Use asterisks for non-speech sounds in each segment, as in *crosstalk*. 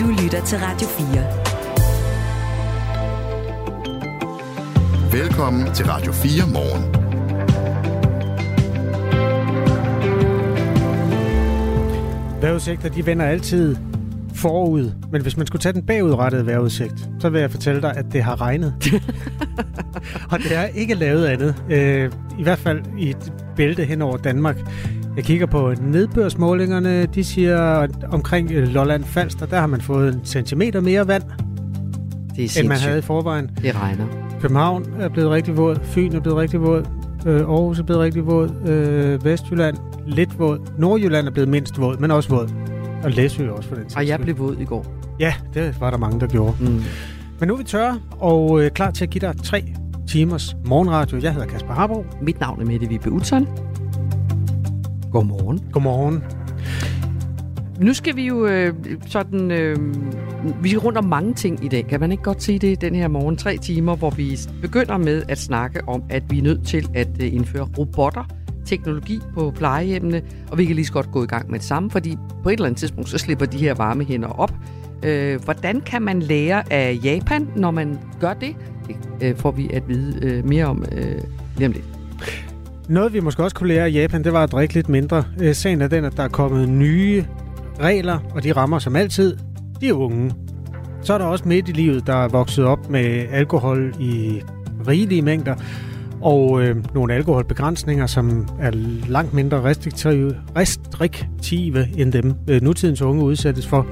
Du lytter til Radio 4. Velkommen til Radio 4 morgen. Vejrudsigter, de vender altid forud, men hvis man skulle tage den bagudrettede vejrudsigt, så vil jeg fortælle dig, at det har regnet. *laughs* og det er ikke lavet andet. Øh, I hvert fald i et bælte hen over Danmark. Jeg kigger på nedbørsmålingerne. De siger, at omkring øh, Lolland Falster, der har man fået en centimeter mere vand, det er end man havde i forvejen. Det regner. København er blevet rigtig våd. Fyn er blevet rigtig våd. Øh, Aarhus er blevet rigtig våd. Øh, Vestjylland lidt våd. Nordjylland er blevet mindst våd, men også våd. Og Læsø også for den Og jeg blev våd i går. Ja, det var der mange, der gjorde. Mm. Men nu er vi tørre og øh, klar til at give dig tre timers morgenradio. Jeg hedder Kasper Harbo. Mit navn er Mette Vibe Utzon. Godmorgen. Godmorgen. Nu skal vi jo øh, sådan... Øh, vi er rundt om mange ting i dag. Kan man ikke godt sige det den her morgen? Tre timer, hvor vi begynder med at snakke om, at vi er nødt til at øh, indføre robotter teknologi på plejehjemmene, og vi kan lige så godt gå i gang med det samme, fordi på et eller andet tidspunkt, så slipper de her varme hænder op. Øh, hvordan kan man lære af Japan, når man gør det? Det øh, får vi at vide øh, mere om øh, lige om lidt. Noget, vi måske også kunne lære i Japan, det var at drikke lidt mindre. Øh, sagen er den, at der er kommet nye regler, og de rammer som altid de unge. Så er der også midt i livet, der er vokset op med alkohol i rigelige mængder, og øh, nogle alkoholbegrænsninger, som er langt mindre restriktive, restriktive end dem øh, nutidens unge udsættes for.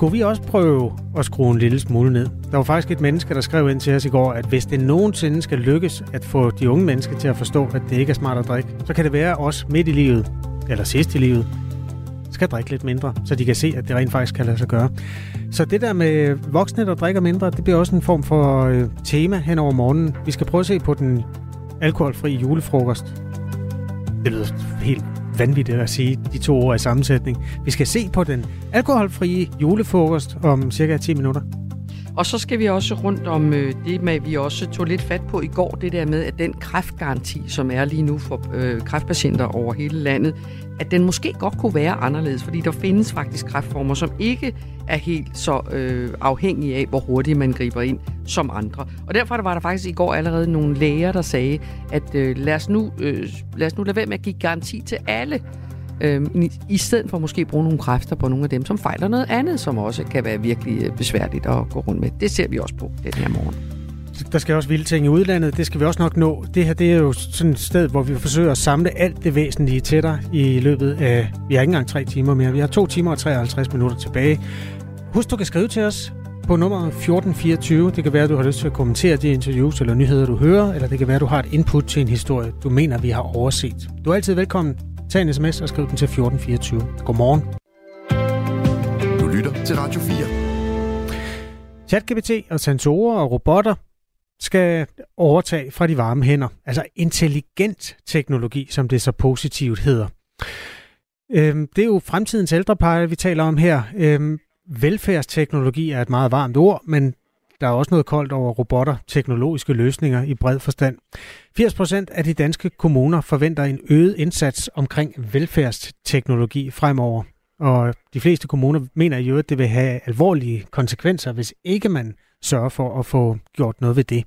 Skulle vi også prøve at skrue en lille smule ned? Der var faktisk et menneske, der skrev ind til os i går, at hvis det nogensinde skal lykkes at få de unge mennesker til at forstå, at det ikke er smart at drikke, så kan det være os midt i livet, eller sidst i livet, skal drikke lidt mindre, så de kan se, at det rent faktisk kan lade sig gøre. Så det der med voksne, der drikker mindre, det bliver også en form for øh, tema hen over morgenen. Vi skal prøve at se på den alkoholfri julefrokost. Det lyder helt vanvittigt at sige de to ord i sammensætning. Vi skal se på den alkoholfrie julefrokost om cirka 10 minutter. Og så skal vi også rundt om øh, det med, vi også tog lidt fat på i går, det der med, at den kræftgaranti, som er lige nu for øh, kræftpatienter over hele landet, at den måske godt kunne være anderledes, fordi der findes faktisk kræftformer, som ikke er helt så øh, afhængige af, hvor hurtigt man griber ind som andre. Og derfor var der faktisk i går allerede nogle læger, der sagde, at øh, lad, os nu, øh, lad os nu lade være med at give garanti til alle øh, i stedet for måske bruge nogle kræfter på nogle af dem, som fejler noget andet, som også kan være virkelig øh, besværligt at gå rundt med. Det ser vi også på den her morgen. Der skal også vilde ting i udlandet, det skal vi også nok nå. Det her det er jo sådan et sted, hvor vi forsøger at samle alt det væsentlige til dig i løbet af, vi har ikke engang tre timer mere, vi har to timer og 53 minutter tilbage. Husk, du kan skrive til os på nummer 1424. Det kan være, at du har lyst til at kommentere de interviews eller nyheder, du hører, eller det kan være, at du har et input til en historie, du mener, vi har overset. Du er altid velkommen Tag en sms og skriv den til 1424. Godmorgen. Du lytter til Radio 4. ChatGPT og sensorer og robotter skal overtage fra de varme hænder. Altså intelligent teknologi, som det så positivt hedder. Øhm, det er jo fremtidens ældrepleje, vi taler om her. Øhm, velfærdsteknologi er et meget varmt ord, men der er også noget koldt over robotter, teknologiske løsninger i bred forstand. 80% af de danske kommuner forventer en øget indsats omkring velfærdsteknologi fremover. Og de fleste kommuner mener jo, at det vil have alvorlige konsekvenser, hvis ikke man sørger for at få gjort noget ved det.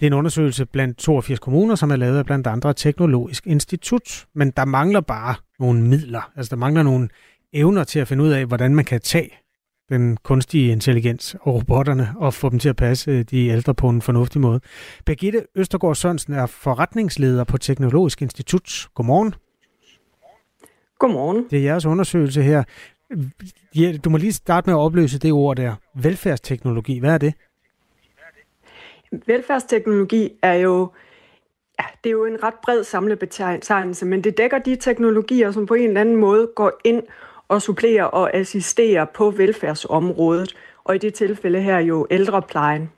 Det er en undersøgelse blandt 82 kommuner, som er lavet af blandt andre Teknologisk Institut. Men der mangler bare nogle midler. Altså der mangler nogle evner til at finde ud af, hvordan man kan tage den kunstige intelligens og robotterne og få dem til at passe øh, de ældre på en fornuftig måde. Birgitte Østergaard Sørensen er forretningsleder på Teknologisk Institut. Godmorgen. Godmorgen. Det er jeres undersøgelse her. Du må lige starte med at opløse det ord der. Velfærdsteknologi, hvad er det? Velfærdsteknologi er jo Ja, det er jo en ret bred samlebetegnelse, men det dækker de teknologier, som på en eller anden måde går ind og supplere og assistere på velfærdsområdet, og i det tilfælde her jo ældreplejen.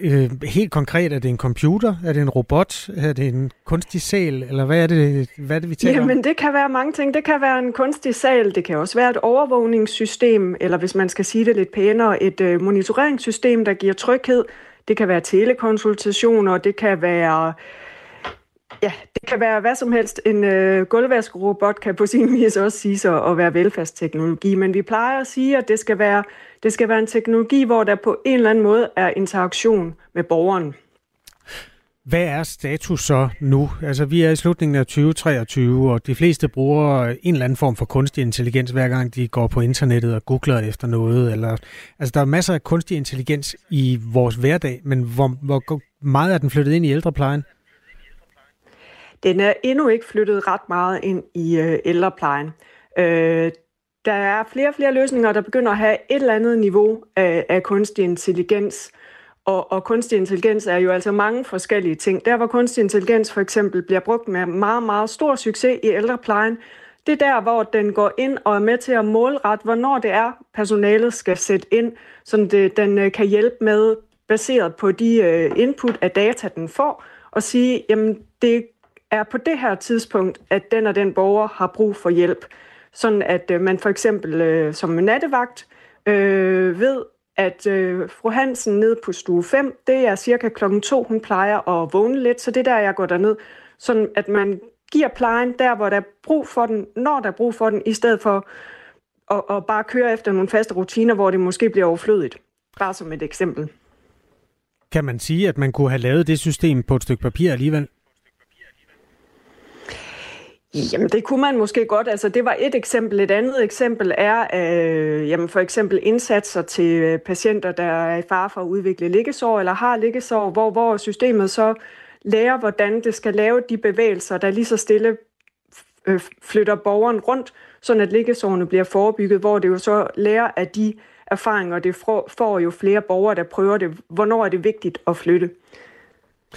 Øh, helt konkret, er det en computer? Er det en robot? Er det en kunstig sal? Eller hvad er det, hvad er det vi taler Jamen, det kan være mange ting. Det kan være en kunstig sal, det kan også være et overvågningssystem, eller hvis man skal sige det lidt pænere, et øh, monitoreringssystem, der giver tryghed. Det kan være telekonsultationer, det kan være Ja, det kan være hvad som helst. En øh, gulvvaskerobot kan på sin vis også sige sig at være velfærdsteknologi, men vi plejer at sige, at det skal, være, det skal være en teknologi, hvor der på en eller anden måde er interaktion med borgeren. Hvad er status så nu? Altså, vi er i slutningen af 2023, og de fleste bruger en eller anden form for kunstig intelligens, hver gang de går på internettet og googler efter noget. Eller, altså, der er masser af kunstig intelligens i vores hverdag, men hvor, hvor meget er den flyttet ind i ældreplejen? Den er endnu ikke flyttet ret meget ind i øh, ældreplejen. Øh, der er flere og flere løsninger, der begynder at have et eller andet niveau af, af kunstig intelligens. Og, og kunstig intelligens er jo altså mange forskellige ting. Der, hvor kunstig intelligens for eksempel bliver brugt med meget, meget stor succes i ældreplejen, det er der, hvor den går ind og er med til at målrette, hvornår det er, personalet skal sætte ind, så det, den øh, kan hjælpe med, baseret på de øh, input af data, den får, og sige, jamen det er på det her tidspunkt, at den og den borger har brug for hjælp. Sådan at øh, man for eksempel øh, som nattevagt øh, ved, at øh, fru Hansen ned på stue 5, det er cirka klokken 2, hun plejer at vågne lidt, så det er der, jeg går derned. Sådan at man giver plejen der, hvor der er brug for den, når der er brug for den, i stedet for at, at bare køre efter nogle faste rutiner, hvor det måske bliver overflødigt. Bare som et eksempel. Kan man sige, at man kunne have lavet det system på et stykke papir alligevel? Jamen, det kunne man måske godt. Altså, det var et eksempel. Et andet eksempel er øh, jamen, for eksempel indsatser til øh, patienter, der er i fare for at udvikle liggesår eller har liggesår, hvor, hvor systemet så lærer, hvordan det skal lave de bevægelser, der lige så stille øh, flytter borgeren rundt, sådan at liggesårene bliver forebygget, hvor det jo så lærer af de erfaringer, det får jo flere borgere, der prøver det. Hvornår er det vigtigt at flytte?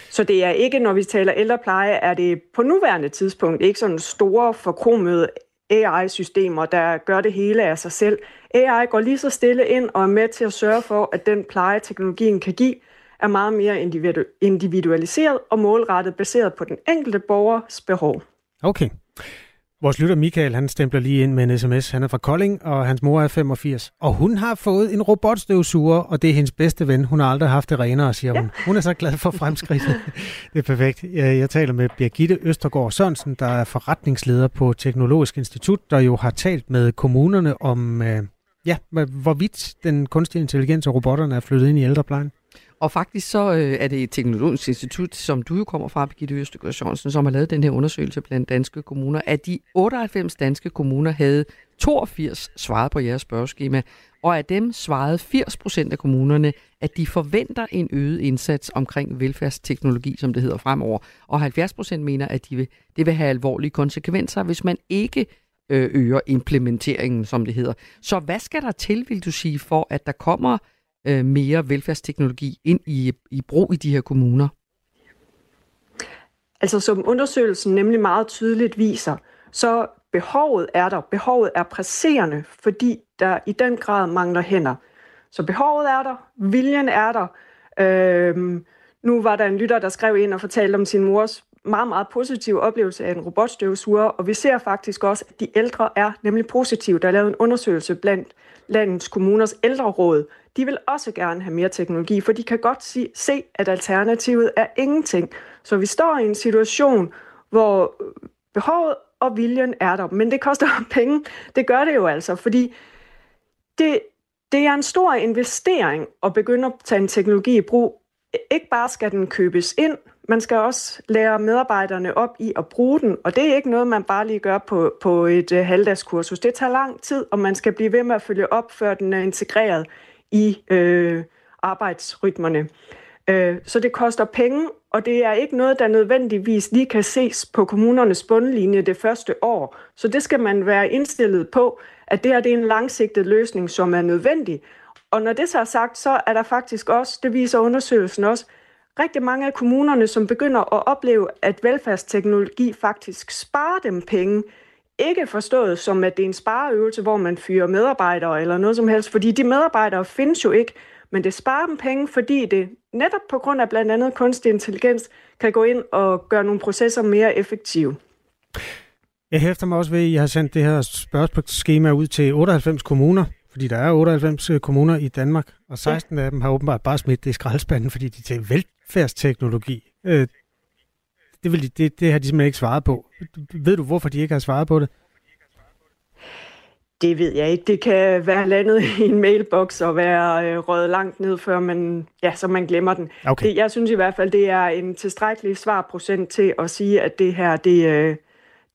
Så det er ikke, når vi taler ældrepleje, er det på nuværende tidspunkt ikke sådan store forkromede AI-systemer, der gør det hele af sig selv. AI går lige så stille ind og er med til at sørge for, at den pleje, teknologien kan give, er meget mere individualiseret og målrettet baseret på den enkelte borgers behov. Okay. Vores lytter Michael, han stempler lige ind med en sms. Han er fra Kolding, og hans mor er 85. Og hun har fået en robotstøvsuger, og det er hendes bedste ven. Hun har aldrig haft det renere, siger hun. Ja. Hun er så glad for fremskridtet. *laughs* det er perfekt. Jeg taler med Birgitte Østergaard Sørensen, der er forretningsleder på Teknologisk Institut, der jo har talt med kommunerne om, øh, ja, hvorvidt den kunstige intelligens og robotterne er flyttet ind i ældreplejen. Og faktisk så øh, er det et teknologisk institut, som du jo kommer fra, Birgitte Østegård Sørensen, som har lavet den her undersøgelse blandt danske kommuner, at de 98 danske kommuner havde 82 svaret på jeres spørgeskema, og af dem svarede 80 procent af kommunerne, at de forventer en øget indsats omkring velfærdsteknologi, som det hedder fremover. Og 70 procent mener, at de vil, det vil have alvorlige konsekvenser, hvis man ikke øh, øger implementeringen, som det hedder. Så hvad skal der til, vil du sige, for at der kommer øh, mere velfærdsteknologi ind i, i brug i de her kommuner? Altså som undersøgelsen nemlig meget tydeligt viser, så behovet er der. Behovet er presserende, fordi der i den grad mangler hænder. Så behovet er der, viljen er der. Øhm, nu var der en lytter, der skrev ind og fortalte om sin mors meget, meget positive oplevelse af en robotstøvsuger, og vi ser faktisk også, at de ældre er nemlig positive. Der er lavet en undersøgelse blandt landets kommuners ældreråd, de vil også gerne have mere teknologi, for de kan godt se, at alternativet er ingenting. Så vi står i en situation, hvor øh, behovet og viljen er der, men det koster *laughs* penge. Det gør det jo altså, fordi det, det er en stor investering at begynde at tage en teknologi i brug. Ikke bare skal den købes ind, man skal også lære medarbejderne op i at bruge den, og det er ikke noget, man bare lige gør på, på et uh, halvdagskursus. Det tager lang tid, og man skal blive ved med at følge op, før den er integreret i øh, arbejdsrytmerne. Øh, så det koster penge, og det er ikke noget, der nødvendigvis lige kan ses på kommunernes bundlinje det første år. Så det skal man være indstillet på, at det her det er en langsigtet løsning, som er nødvendig. Og når det så er sagt, så er der faktisk også, det viser undersøgelsen også, rigtig mange af kommunerne, som begynder at opleve, at velfærdsteknologi faktisk sparer dem penge. Ikke forstået som, at det er en spareøvelse, hvor man fyrer medarbejdere eller noget som helst, fordi de medarbejdere findes jo ikke, men det sparer dem penge, fordi det netop på grund af blandt andet kunstig intelligens kan gå ind og gøre nogle processer mere effektive. Jeg hæfter mig også ved, at I har sendt det her spørgsmålsskema ud til 98 kommuner, fordi der er 98 øh, kommuner i Danmark, og 16 ja. af dem har åbenbart bare smidt det i skraldespanden, fordi de til velfærdsteknologi. Øh, det, vil de, det, det har de simpelthen ikke svaret på. Ved du, hvorfor de ikke har svaret på det? Det ved jeg ikke. Det kan være landet *laughs* i en mailbox og være øh, røget langt ned, før man, ja, så man glemmer den. Okay. Det, jeg synes i hvert fald, det er en tilstrækkelig svarprocent til at sige, at det her, det, øh,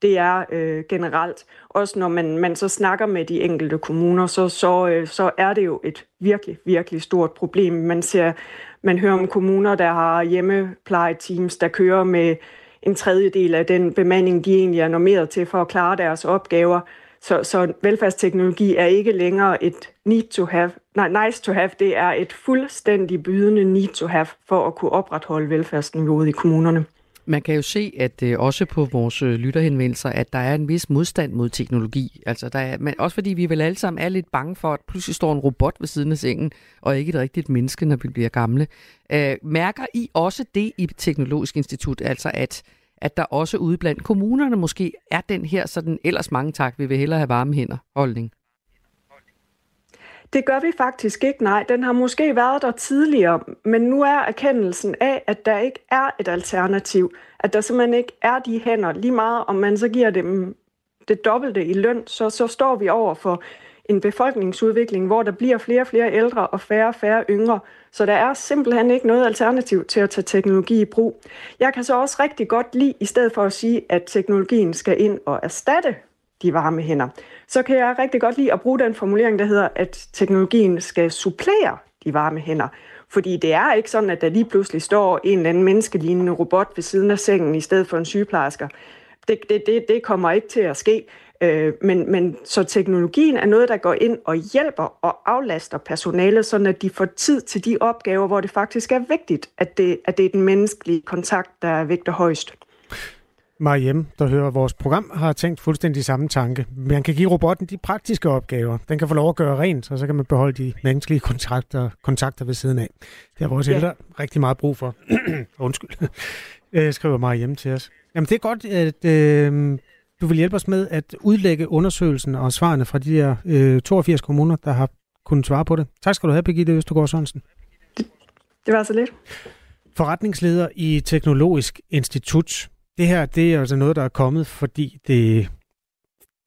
det er øh, generelt. Også når man, man så snakker med de enkelte kommuner, så, så, øh, så er det jo et virkelig, virkelig stort problem. Man, ser, man hører om kommuner, der har hjemmeplejeteams, der kører med en tredjedel af den bemanding, de egentlig er normeret til for at klare deres opgaver. Så, så velfærdsteknologi er ikke længere et need to have, nej, nice to have, det er et fuldstændig bydende need to have for at kunne opretholde velfærdsniveauet i kommunerne. Man kan jo se, at øh, også på vores øh, lytterhenvendelser, at der er en vis modstand mod teknologi. Altså, der er, men også fordi vi vel alle sammen er lidt bange for, at pludselig står en robot ved siden af sengen, og ikke et rigtigt menneske, når vi bliver gamle. Øh, mærker I også det i Teknologisk Institut, altså at, at der også ude blandt kommunerne måske er den her sådan ellers mange tak, vi vil hellere have varme hænder holdning? Det gør vi faktisk ikke, nej. Den har måske været der tidligere, men nu er erkendelsen af, at der ikke er et alternativ. At der simpelthen ikke er de hænder lige meget, om man så giver dem det dobbelte i løn, så, så står vi over for en befolkningsudvikling, hvor der bliver flere og flere ældre og færre og færre yngre. Så der er simpelthen ikke noget alternativ til at tage teknologi i brug. Jeg kan så også rigtig godt lide, i stedet for at sige, at teknologien skal ind og erstatte de varme hænder, så kan jeg rigtig godt lide at bruge den formulering, der hedder, at teknologien skal supplere de varme hænder. Fordi det er ikke sådan, at der lige pludselig står en eller anden menneskelignende robot ved siden af sengen i stedet for en sygeplejersker. Det, det, det, det kommer ikke til at ske. Øh, men, men så teknologien er noget, der går ind og hjælper og aflaster personalet, så at de får tid til de opgaver, hvor det faktisk er vigtigt, at det, at det er den menneskelige kontakt, der vægter højst. Mariem, der hører vores program, har tænkt fuldstændig samme tanke. Man kan give robotten de praktiske opgaver. Den kan få lov at gøre rent, og så kan man beholde de menneskelige kontakter, kontakter ved siden af. Det har vores ja. ældre rigtig meget brug for. *clears throat* Undskyld, *clears throat* øh, skriver Mariem til os. Jamen det er godt, at øh, du vil hjælpe os med at udlægge undersøgelsen og svarene fra de her øh, 82 kommuner, der har kunnet svare på det. Tak skal du have, Birgitte Østergaard Sørensen. Det, det var så lidt. Forretningsleder i Teknologisk Institut. Det her, det er altså noget, der er kommet, fordi det,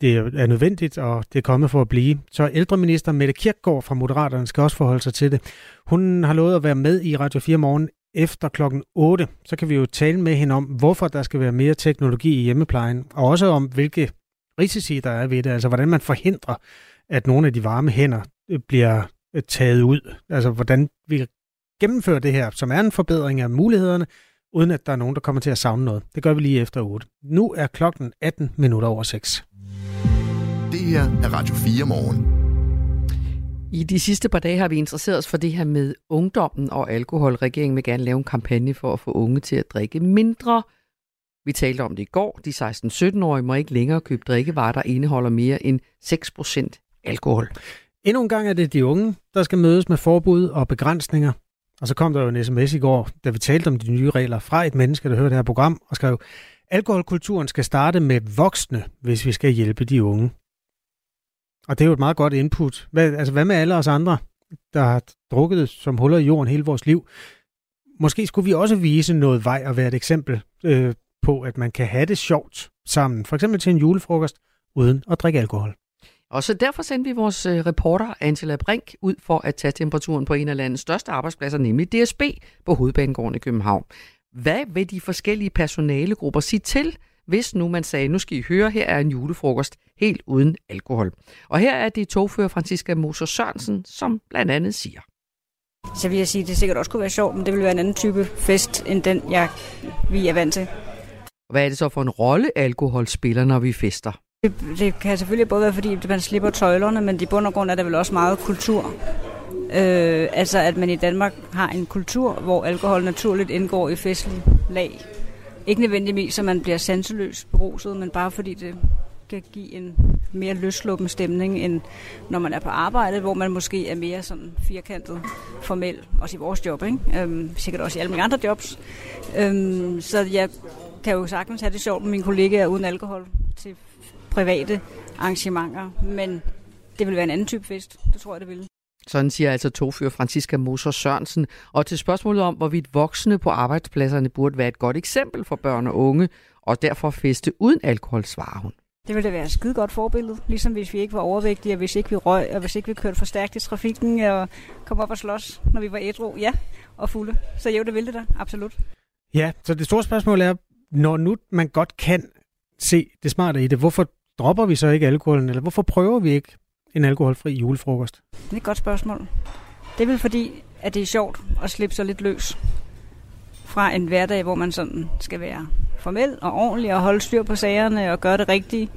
det er nødvendigt, og det er kommet for at blive. Så ældreminister Mette Kirkgaard fra Moderaterne skal også forholde sig til det. Hun har lovet at være med i Radio 4 morgen efter klokken 8. Så kan vi jo tale med hende om, hvorfor der skal være mere teknologi i hjemmeplejen, og også om, hvilke risici der er ved det. Altså, hvordan man forhindrer, at nogle af de varme hænder øh, bliver øh, taget ud. Altså, hvordan vi gennemfører det her, som er en forbedring af mulighederne, uden at der er nogen, der kommer til at savne noget. Det gør vi lige efter 8. Nu er klokken 18 minutter over 6. Det her er Radio 4 morgen. I de sidste par dage har vi interesseret os for det her med ungdommen og alkohol. Regeringen vil gerne lave en kampagne for at få unge til at drikke mindre. Vi talte om det i går. De 16-17-årige må ikke længere købe drikkevarer, der indeholder mere end 6% alkohol. Endnu en gang er det de unge, der skal mødes med forbud og begrænsninger. Og så kom der jo en sms i går, da vi talte om de nye regler fra et menneske, der hørte det her program, og skrev, alkoholkulturen skal starte med voksne, hvis vi skal hjælpe de unge. Og det er jo et meget godt input. Hvad, altså, hvad med alle os andre, der har drukket som huller i jorden hele vores liv? Måske skulle vi også vise noget vej og være et eksempel øh, på, at man kan have det sjovt sammen. For eksempel til en julefrokost, uden at drikke alkohol. Og så derfor sendte vi vores øh, reporter Angela Brink ud for at tage temperaturen på en af landets største arbejdspladser, nemlig DSB på Hovedbanegården i København. Hvad vil de forskellige personalegrupper sige til, hvis nu man sagde, nu skal I høre, her er en julefrokost helt uden alkohol. Og her er det togfører Franziska Moser Sørensen, som blandt andet siger. Så vil jeg sige, at det sikkert også kunne være sjovt, men det vil være en anden type fest, end den, jeg, vi er vant til. Hvad er det så for en rolle, alkohol spiller, når vi fester? Det, det kan selvfølgelig både være, fordi man slipper tøjlerne, men i bund og grund er der vel også meget kultur. Øh, altså, at man i Danmark har en kultur, hvor alkohol naturligt indgår i festlige lag. Ikke nødvendigvis, så man bliver sanseløs beruset, men bare fordi det kan give en mere løsluppen stemning, end når man er på arbejde, hvor man måske er mere sådan firkantet formel, også i vores job, ikke? Øhm, sikkert også i alle mine andre jobs. Øhm, så jeg kan jo sagtens have det sjovt med mine kollegaer uden alkohol til private arrangementer, men det vil være en anden type fest. Det tror jeg, det vil. Sådan siger altså togfører Franziska Moser Sørensen. Og til spørgsmålet om, hvorvidt voksne på arbejdspladserne burde være et godt eksempel for børn og unge, og derfor feste uden alkohol, svarer hun. Det ville da være et skide godt forbillede, ligesom hvis vi ikke var overvægtige, og hvis ikke vi røg, og hvis ikke vi kørte for stærkt i trafikken, og kom op og slås, når vi var ædru, ja, og fulde. Så jo, det ville det da, absolut. Ja, så det store spørgsmål er, når nu man godt kan se det smarte i det, hvorfor dropper vi så ikke alkoholen, eller hvorfor prøver vi ikke en alkoholfri julefrokost? Det er et godt spørgsmål. Det er vel fordi, at det er sjovt at slippe sig lidt løs fra en hverdag, hvor man sådan skal være formel og ordentlig og holde styr på sagerne og gøre det rigtige.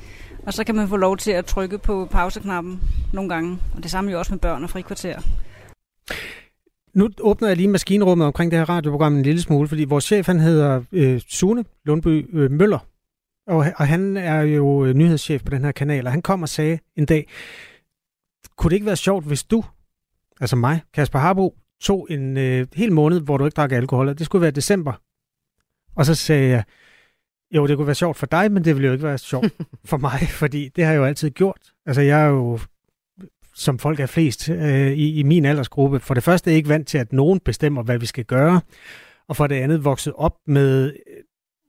Og så kan man få lov til at trykke på pauseknappen nogle gange. Og det samme jo også med børn og frikvarter. Nu åbner jeg lige maskinrummet omkring det her radioprogram en lille smule, fordi vores chef han hedder øh, Sune Lundby øh, Møller. Og, og han er jo øh, nyhedschef på den her kanal, og han kom og sagde en dag, kunne det ikke være sjovt, hvis du, altså mig, Kasper Harbo, tog en øh, hel måned, hvor du ikke drak alkohol, og det skulle være december. Og så sagde jeg, jo, det kunne være sjovt for dig, men det ville jo ikke være sjovt *laughs* for mig, fordi det har jeg jo altid gjort. Altså, jeg er jo, som folk er flest øh, i, i min aldersgruppe, for det første ikke vant til, at nogen bestemmer, hvad vi skal gøre, og for det andet vokset op med,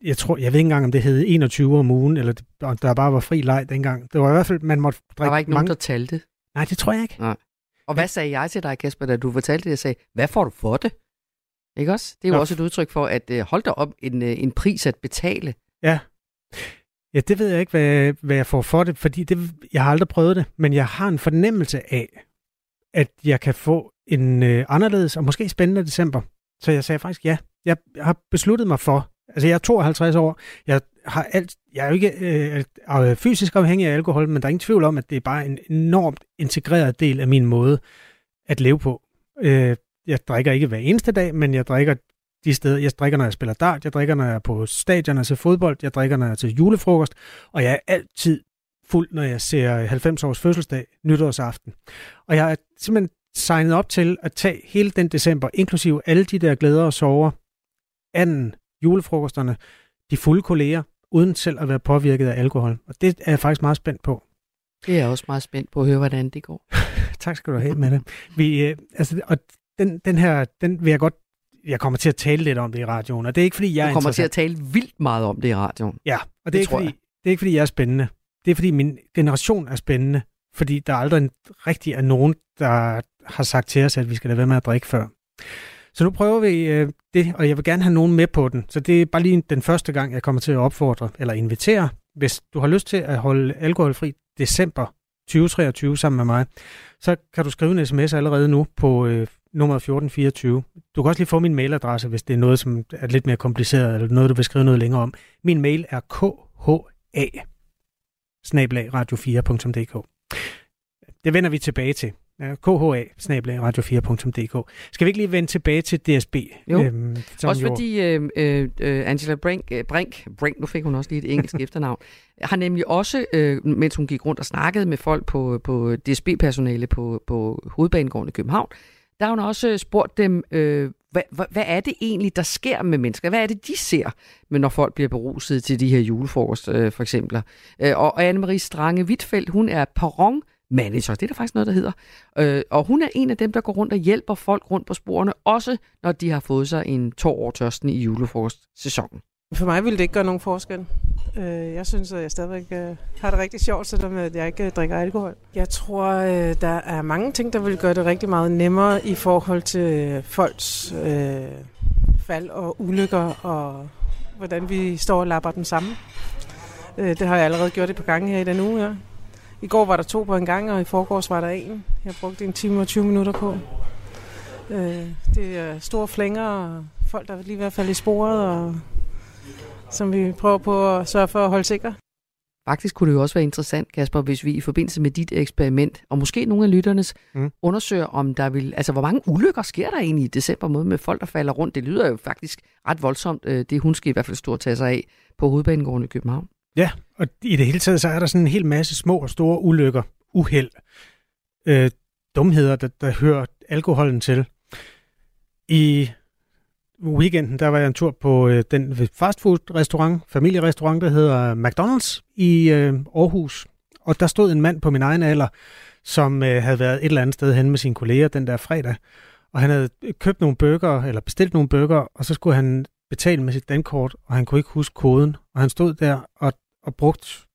jeg tror, jeg ved ikke engang, om det hed 21 om ugen, eller der bare var fri leg dengang. Det var i hvert fald, man måtte drikke Der var ikke mange... nogen, der talte. Nej, det tror jeg ikke. Nej. Og hvad sagde jeg til dig, Kasper, da du fortalte det? Jeg sagde, hvad får du for det? Ikke også? Det er jo Nå. også et udtryk for, at øh, hold dig op en, øh, en pris at betale. Ja. Ja, det ved jeg ikke, hvad, hvad jeg får for det, fordi det, jeg har aldrig prøvet det, men jeg har en fornemmelse af, at jeg kan få en øh, anderledes og måske spændende december. Så jeg sagde faktisk ja. Jeg har besluttet mig for, altså jeg er 52 år, jeg har alt, jeg er jo ikke øh, fysisk afhængig af alkohol, men der er ingen tvivl om, at det er bare en enormt integreret del af min måde at leve på. Øh, jeg drikker ikke hver eneste dag, men jeg drikker de steder. Jeg drikker, når jeg spiller dart, jeg drikker, når jeg er på stadion og ser fodbold, jeg drikker, når jeg er til julefrokost, og jeg er altid fuld, når jeg ser 90 års fødselsdag, nytårsaften. Og jeg er simpelthen signet op til at tage hele den december, inklusive alle de der glæder og sorger, anden, julefrokosterne, de fulde kolleger, uden selv at være påvirket af alkohol. Og det er jeg faktisk meget spændt på. Det er jeg også meget spændt på at høre, hvordan det går. *laughs* Tak skal du have, Mette. Vi, øh, altså, og den, den her, den vil jeg godt, jeg kommer til at tale lidt om det i radioen, og det er ikke, fordi jeg Du er kommer til at tale vildt meget om det i radioen. Ja, og det, Det er ikke, tror fordi, jeg. det er ikke, fordi jeg er spændende. Det er, fordi min generation er spændende. Fordi der aldrig rigtig er nogen, der har sagt til os, at vi skal lade være med at drikke før. Så nu prøver vi øh, det, og jeg vil gerne have nogen med på den. Så det er bare lige den første gang, jeg kommer til at opfordre eller invitere. Hvis du har lyst til at holde alkoholfri december 2023 sammen med mig, så kan du skrive en sms allerede nu på øh, nummer 1424. Du kan også lige få min mailadresse, hvis det er noget, som er lidt mere kompliceret, eller noget, du vil skrive noget længere om. Min mail er kha radio4.dk. Det vender vi tilbage til. Ja, kha radio4.dk. Skal vi ikke lige vende tilbage til DSB? Jo. Øhm, Også jo- fordi øh, øh, øh, Angela Brink, øh, Brink, Brink, nu fik hun også lige et engelsk *laughs* efternavn, har nemlig også, øh, mens hun gik rundt og snakkede med folk på, på DSB-personale på, på hovedbanegården i København, der har hun også spurgt dem, øh, hvad, hvad, hvad er det egentlig, der sker med mennesker? Hvad er det, de ser, når folk bliver beruset til de her julefrokost, øh, for eksempel? Øh, og og Anne-Marie Strange Wittfeldt, hun er perron manager, det er der faktisk noget, der hedder. Øh, og hun er en af dem, der går rundt og hjælper folk rundt på sporene, også når de har fået sig en tår over tørsten i julefrokostsæsonen. For mig ville det ikke gøre nogen forskel. Øh, Jeg synes, at jeg stadigvæk øh, har det rigtig sjovt, selvom med, jeg ikke øh, drikker alkohol. Jeg tror, øh, der er mange ting, der vil gøre det rigtig meget nemmere i forhold til øh, folks øh, fald og ulykker, og hvordan vi står og lapper dem sammen. Øh, Det har jeg allerede gjort et par gange her i den uge ja. I går var der to på en gang, og i forgårs var der en. Jeg brugte en time og 20 minutter på. Øh, Det er store flænger, og folk, der er lige ved at falde i sporet, og som vi prøver på at sørge for at holde sikre. Faktisk kunne det jo også være interessant, Kasper, hvis vi i forbindelse med dit eksperiment, og måske nogle af lytternes, Mm. mm. undersøger, om der vil, altså hvor mange ulykker sker der egentlig i december måned med folk, der falder rundt. Det lyder jo faktisk ret voldsomt, øh, det hun skal i hvert fald stort tage sig af på hovedbanegården i København. Ja, og i det hele taget, så er der sådan en hel masse små og store ulykker, uheld, øh, dumheder, der, der hører alkoholen til. I weekenden, der var jeg en tur på øh, den fastfood-restaurant, familierestaurant, der hedder McDonald's i øh, Aarhus. Og der stod en mand på min egen alder, som øh, havde været et eller andet sted hen med sine kolleger den der fredag. Og han havde købt nogle bøger, eller bestilt nogle bøger, og så skulle han betale med sit dankort, og han kunne ikke huske koden. Og han stod der og, og brugt,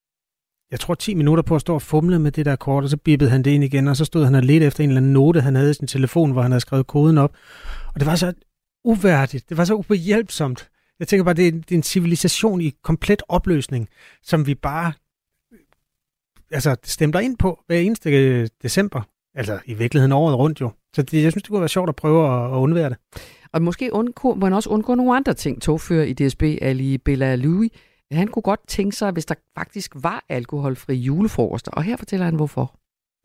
jeg tror 10 minutter på at stå og fumle med det der kort, og så bippede han det ind igen, og så stod han og ledte efter en eller anden note, han havde i sin telefon, hvor han havde skrevet koden op. Og det var så uværdigt, det var så ubehjælpsomt. Jeg tænker bare, det er, det er en civilisation i komplet opløsning, som vi bare altså, stemte ind på hver eneste øh, december. Altså i virkeligheden året rundt jo. Så det, jeg synes, det kunne være sjovt at prøve at, at undvære det. Og måske undgå, man også undgå nogle andre ting. Togfører i DSB, Ali Bella Louis, han kunne godt tænke sig, hvis der faktisk var alkoholfri julefrokoster. Og her fortæller han, hvorfor.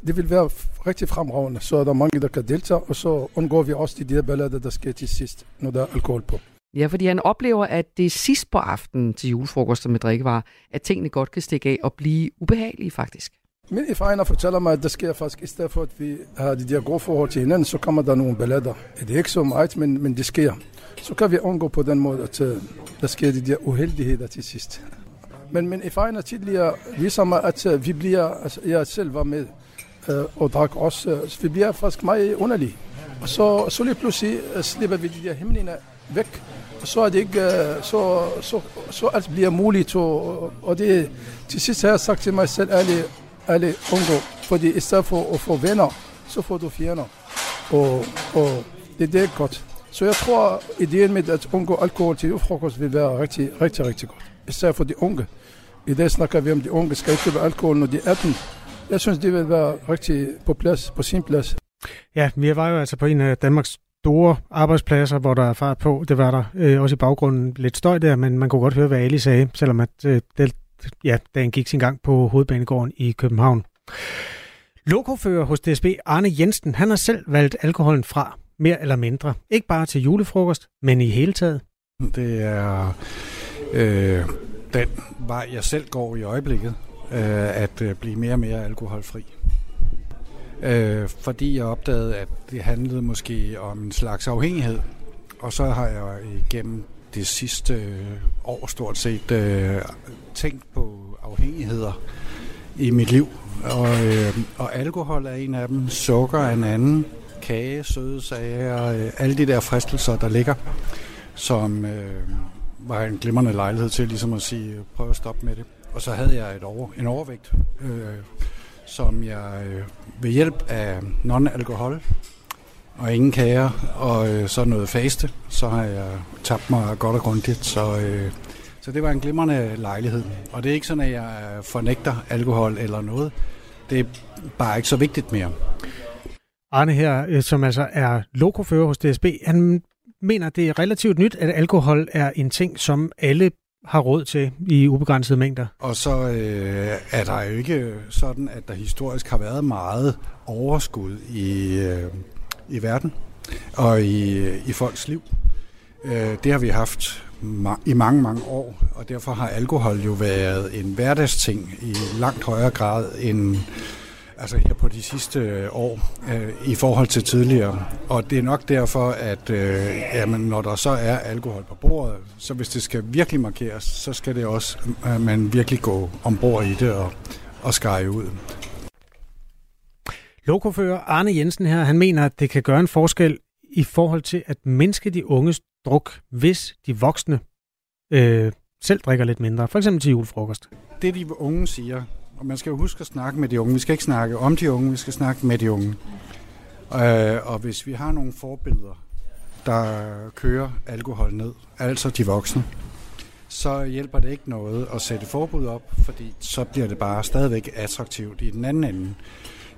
Det vil være rigtig fremragende, så er der mange, der kan deltage, og så undgår vi også de der ballader, der sker til sidst, når der er alkohol på. Ja, fordi han oplever, at det er sidst på aftenen til julefrokoster med drikkevarer, at tingene godt kan stikke af og blive ubehagelige faktisk. Men if ejner fortæller mig, at det sker faktisk, i stedet for at vi har de der gode forhold til hinanden, så kommer der nogle ballader. Det er ikke så meget, men, men det sker. Så kan vi undgå på den måde, at uh, der sker de der uheldigheder til sidst. Men min erfaringer tidligere viser mig, at uh, vi bliver, altså jeg selv var med uh, og drak også, uh, vi bliver faktisk meget underlige. Og så, så lige pludselig uh, slipper vi de der himmeliner væk, og så er det ikke, uh, så, så, så alt bliver muligt, og, og det, til sidst har jeg sagt til mig selv, ærligt, alle undgå. Fordi i stedet for at få venner, så får du fjender. Og, og det, det er godt. Så jeg tror, ideen med at undgå alkohol til frokost vil være rigtig, rigtig, rigtig godt. Især for de unge. I dag snakker vi om, de unge skal købe alkohol, når de er 18. Jeg synes, det vil være rigtig på plads, på sin plads. Ja, vi var jo altså på en af Danmarks store arbejdspladser, hvor der er fart på. Det var der øh, også i baggrunden lidt støj der, men man kunne godt høre, hvad Ali sagde, selvom at, øh, det, ja, dagen gik sin gang på hovedbanegården i København. Lokofører hos DSB Arne Jensen, han har selv valgt alkoholen fra, mere eller mindre. Ikke bare til julefrokost, men i hele taget. Det er øh, den vej, jeg selv går i øjeblikket, øh, at øh, blive mere og mere alkoholfri. Øh, fordi jeg opdagede, at det handlede måske om en slags afhængighed. Og så har jeg igennem det sidste øh, år stort set øh, tænkt på afhængigheder i mit liv. Og, øh, og alkohol er en af dem, sukker er en anden, kage, søde sager, øh, alle de der fristelser, der ligger, som øh, var en glimrende lejlighed til ligesom at sige, prøv at stoppe med det. Og så havde jeg et over, en overvægt, øh, som jeg øh, ved hjælp af non-alkohol og ingen kager, og øh, så noget faste, så har jeg tabt mig godt og grundigt. Så, øh, så det var en glimrende lejlighed. Og det er ikke sådan, at jeg fornægter alkohol eller noget. Det er bare ikke så vigtigt mere. Arne her, øh, som altså er lokofører hos DSB, han mener, det er relativt nyt, at alkohol er en ting, som alle har råd til i ubegrænsede mængder. Og så øh, er der jo ikke sådan, at der historisk har været meget overskud i, øh, i verden og i, i folks liv. Øh, det har vi haft i mange, mange år, og derfor har alkohol jo været en hverdagsting i langt højere grad end altså her på de sidste år øh, i forhold til tidligere. Og det er nok derfor, at øh, jamen, når der så er alkohol på bordet, så hvis det skal virkelig markeres, så skal det også, at man virkelig gå ombord i det og, og skære ud. Lokofører Arne Jensen her, han mener, at det kan gøre en forskel i forhold til at mindske de unges druk, hvis de voksne øh, selv drikker lidt mindre, for eksempel til julefrokost. Det de unge siger, og man skal jo huske at snakke med de unge. Vi skal ikke snakke om de unge, vi skal snakke med de unge. Øh, og hvis vi har nogle forbilleder, der kører alkohol ned, altså de voksne, så hjælper det ikke noget at sætte forbud op, fordi så bliver det bare stadigvæk attraktivt i den anden ende.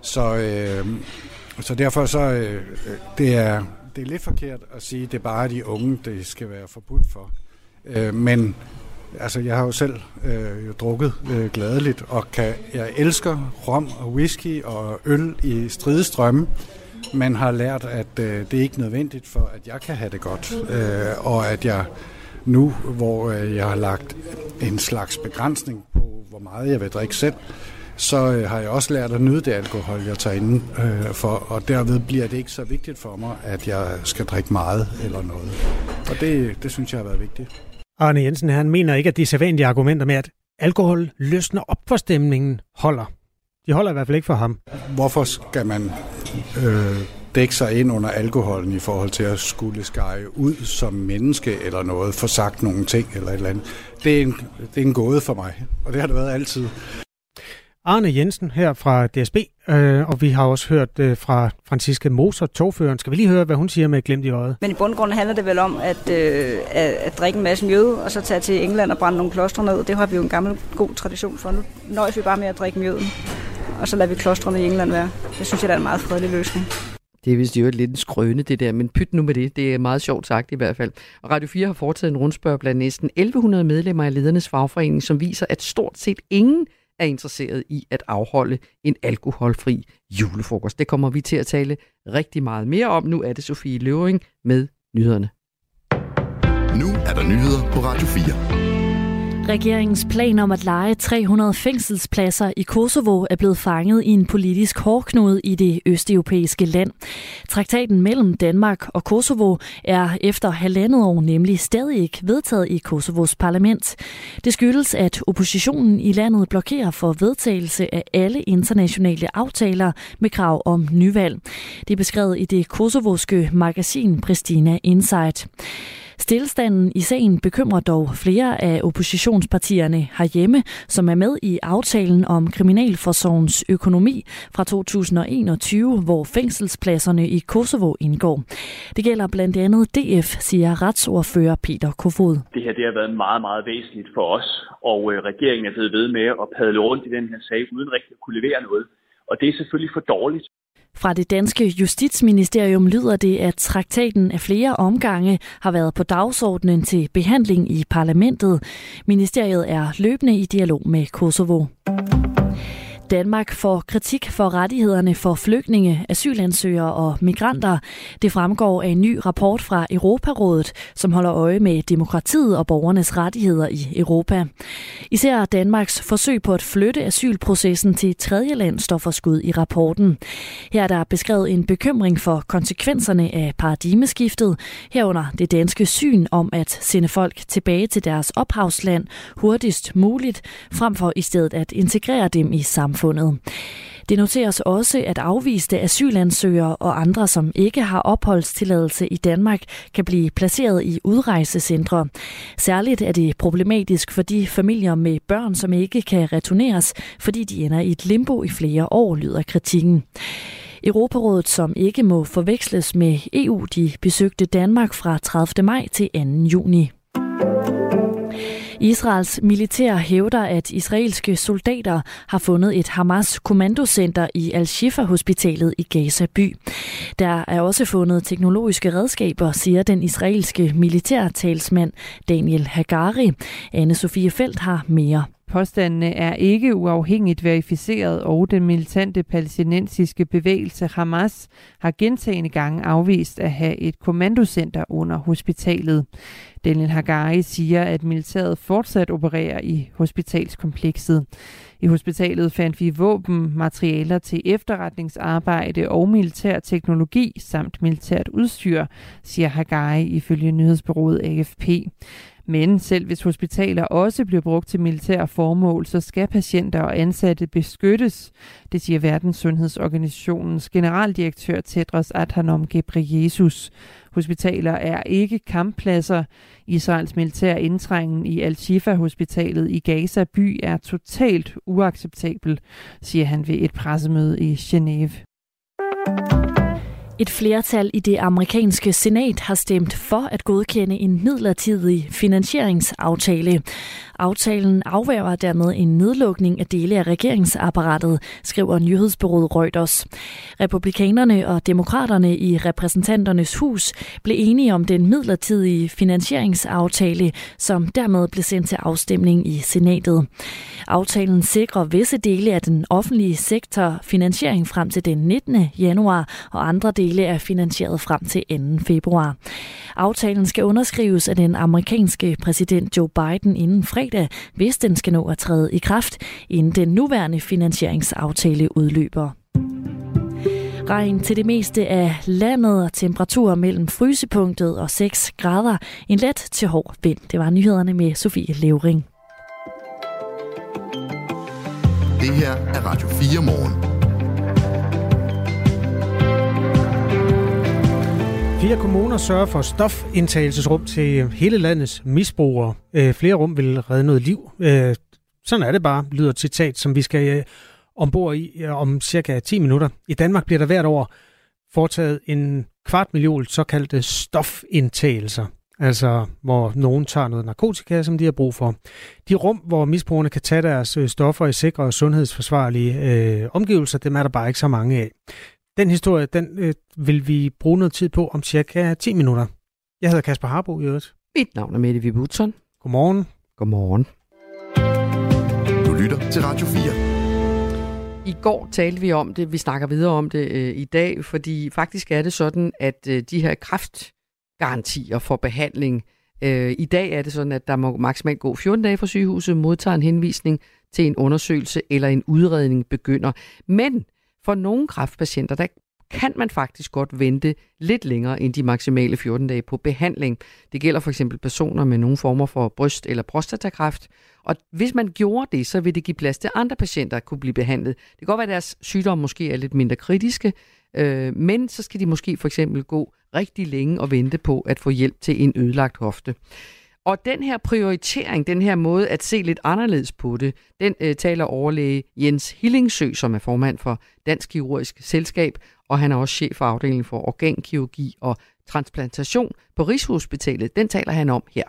Så, øh, så derfor så, øh, øh, det, er, det er lidt forkert at sige, at det er bare de unge, det skal være forbudt for. Øh, men altså, jeg har jo selv øh, jo drukket øh, gladeligt, og kan, jeg elsker rom og whisky og øl i stridestrømme, men har lært, at øh, det er ikke nødvendigt for, at jeg kan have det godt, øh, og at jeg nu, hvor øh, jeg har lagt en slags begrænsning på, hvor meget jeg vil drikke selv, så øh, har jeg også lært at nyde det alkohol, jeg tager ind øh, for, og derved bliver det ikke så vigtigt for mig, at jeg skal drikke meget eller noget. Og det, det synes jeg har været vigtigt. Arne Jensen han mener ikke, at de sædvanlige argumenter med, at alkohol løsner op for stemningen, holder. De holder i hvert fald ikke for ham. Hvorfor skal man øh, dække sig ind under alkoholen i forhold til at skulle skære ud som menneske eller noget, for sagt nogle ting eller et eller andet? Det er en, det er en gåde for mig, og det har det været altid. Arne Jensen her fra DSB, øh, og vi har også hørt øh, fra Franziske Moser, togføreren. Skal vi lige høre, hvad hun siger med glemt i øjet? Men i bundgrunden handler det vel om at, øh, at, at drikke en masse mjøde, og så tage til England og brænde nogle klostre ned. Det har vi jo en gammel god tradition for. Nu nøjes vi bare med at drikke mjøden, og så lader vi klostrene i England være. Det synes jeg, der er en meget fredelig løsning. Det er vist jo lidt en skrøne, det der, men pyt nu med det. Det er meget sjovt sagt i hvert fald. Og Radio 4 har foretaget en rundspørg blandt næsten 1100 medlemmer af ledernes fagforening, som viser, at stort set ingen er interesseret i at afholde en alkoholfri julefrokost. Det kommer vi til at tale rigtig meget mere om. Nu er det Sofie Løvring med nyhederne. Nu er der nyheder på Radio 4. Regeringens plan om at lege 300 fængselspladser i Kosovo er blevet fanget i en politisk hårdknude i det østeuropæiske land. Traktaten mellem Danmark og Kosovo er efter halvandet år nemlig stadig ikke vedtaget i Kosovos parlament. Det skyldes, at oppositionen i landet blokerer for vedtagelse af alle internationale aftaler med krav om nyvalg. Det er beskrevet i det kosovoske magasin Pristina Insight. Stillstanden i sagen bekymrer dog flere af oppositionspartierne herhjemme, som er med i aftalen om Kriminalforsorgens økonomi fra 2021, hvor fængselspladserne i Kosovo indgår. Det gælder blandt andet DF, siger retsordfører Peter Kofod. Det her det har været meget, meget væsentligt for os, og øh, regeringen er blevet ved med at padle rundt i den her sag, uden rigtig at kunne levere noget. Og det er selvfølgelig for dårligt. Fra det danske justitsministerium lyder det, at traktaten af flere omgange har været på dagsordenen til behandling i parlamentet. Ministeriet er løbende i dialog med Kosovo. Danmark får kritik for rettighederne for flygtninge, asylansøgere og migranter. Det fremgår af en ny rapport fra Europarådet, som holder øje med demokratiet og borgernes rettigheder i Europa. Især Danmarks forsøg på at flytte asylprocessen til tredje land står for skud i rapporten. Her er der beskrevet en bekymring for konsekvenserne af paradigmeskiftet, herunder det danske syn om at sende folk tilbage til deres ophavsland hurtigst muligt, frem for i stedet at integrere dem i samfundet samfundet. Det noteres også, at afviste asylansøgere og andre, som ikke har opholdstilladelse i Danmark, kan blive placeret i udrejsecentre. Særligt er det problematisk for de familier med børn, som ikke kan returneres, fordi de ender i et limbo i flere år, lyder kritikken. Europarådet, som ikke må forveksles med EU, de besøgte Danmark fra 30. maj til 2. juni. Israels militær hævder, at israelske soldater har fundet et Hamas kommandocenter i Al-Shifa-hospitalet i Gaza by. Der er også fundet teknologiske redskaber, siger den israelske militærtalsmand Daniel Hagari. Anne-Sophie Felt har mere. Påstandene er ikke uafhængigt verificeret, og den militante palæstinensiske bevægelse Hamas har gentagende gange afvist at have et kommandocenter under hospitalet. Daniel Hagari siger, at militæret fortsat opererer i hospitalskomplekset. I hospitalet fandt vi våben, materialer til efterretningsarbejde og militær teknologi samt militært udstyr, siger Hagari ifølge nyhedsbyrået AFP. Men selv hvis hospitaler også bliver brugt til militære formål, så skal patienter og ansatte beskyttes. Det siger Verdenssundhedsorganisationens generaldirektør Tedros Adhanom Ghebreyesus. Hospitaler er ikke kamppladser. Israels militær indtrængen i Al-Shifa-hospitalet i Gaza by er totalt uacceptabel, siger han ved et pressemøde i Genève. Et flertal i det amerikanske senat har stemt for at godkende en midlertidig finansieringsaftale. Aftalen afværger dermed en nedlukning af dele af regeringsapparatet, skriver nyhedsbyrået Reuters. Republikanerne og demokraterne i repræsentanternes hus blev enige om den midlertidige finansieringsaftale, som dermed blev sendt til afstemning i senatet. Aftalen sikrer visse dele af den offentlige sektor finansiering frem til den 19. januar, og andre dele er finansieret frem til 2. februar. Aftalen skal underskrives af den amerikanske præsident Joe Biden inden fredag, hvis den skal nå at træde i kraft, inden den nuværende finansieringsaftale udløber. Regn til det meste af landet og temperaturer mellem frysepunktet og 6 grader. En let til hård vind. Det var nyhederne med Sofie Levering. Det her er Radio 4 morgen. Flere kommuner sørger for stofindtagelsesrum til hele landets misbrugere. Øh, flere rum vil redde noget liv. Øh, sådan er det bare, lyder et citat, som vi skal øh, ombord i øh, om cirka 10 minutter. I Danmark bliver der hvert år foretaget en kvart million såkaldte stofindtagelser. Altså, hvor nogen tager noget narkotika, som de har brug for. De rum, hvor misbrugerne kan tage deres øh, stoffer i sikre og sundhedsforsvarlige øh, omgivelser, dem er der bare ikke så mange af. Den historie, den øh, vil vi bruge noget tid på om cirka 10 minutter. Jeg hedder Kasper Harbo i øvrigt. Mit navn er Mette Vibutson. Godmorgen. Godmorgen. Du lytter til Radio 4. I går talte vi om det, vi snakker videre om det øh, i dag, fordi faktisk er det sådan, at øh, de her kræftgarantier for behandling, øh, i dag er det sådan, at der må maksimalt gå 14 dage fra sygehuset, modtager en henvisning til en undersøgelse eller en udredning begynder. Men for nogle kræftpatienter, der kan man faktisk godt vente lidt længere end de maksimale 14 dage på behandling. Det gælder for eksempel personer med nogle former for bryst- eller prostatakræft. Og hvis man gjorde det, så vil det give plads til andre patienter at kunne blive behandlet. Det kan godt være, at deres sygdomme måske er lidt mindre kritiske, øh, men så skal de måske for eksempel gå rigtig længe og vente på at få hjælp til en ødelagt hofte. Og den her prioritering, den her måde at se lidt anderledes på det, den øh, taler overlæge Jens Hillingsø, som er formand for Dansk Kirurgisk Selskab, og han er også chef for afdelingen for organkirurgi og transplantation på Rigshospitalet. Den taler han om her.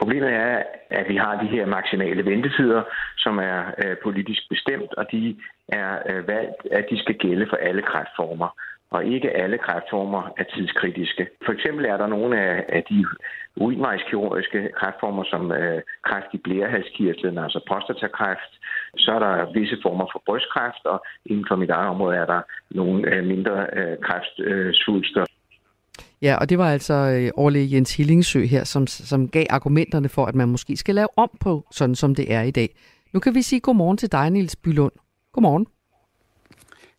Problemet er, at vi har de her maksimale ventetider, som er øh, politisk bestemt, og de er øh, valgt, at de skal gælde for alle kræftformer og ikke alle kræftformer er tidskritiske. For eksempel er der nogle af, af de urinvejskirurgiske kræftformer, som øh, kræft i blærehalskirtlen, altså prostatakræft. Så er der visse former for brystkræft, og inden for mit eget område er der nogle øh, mindre øh, kræftsvulster. Ja, og det var altså øh, overlæge Jens Hillingsø her, som, som gav argumenterne for, at man måske skal lave om på, sådan som det er i dag. Nu kan vi sige godmorgen til dig, Niels Bylund. Godmorgen.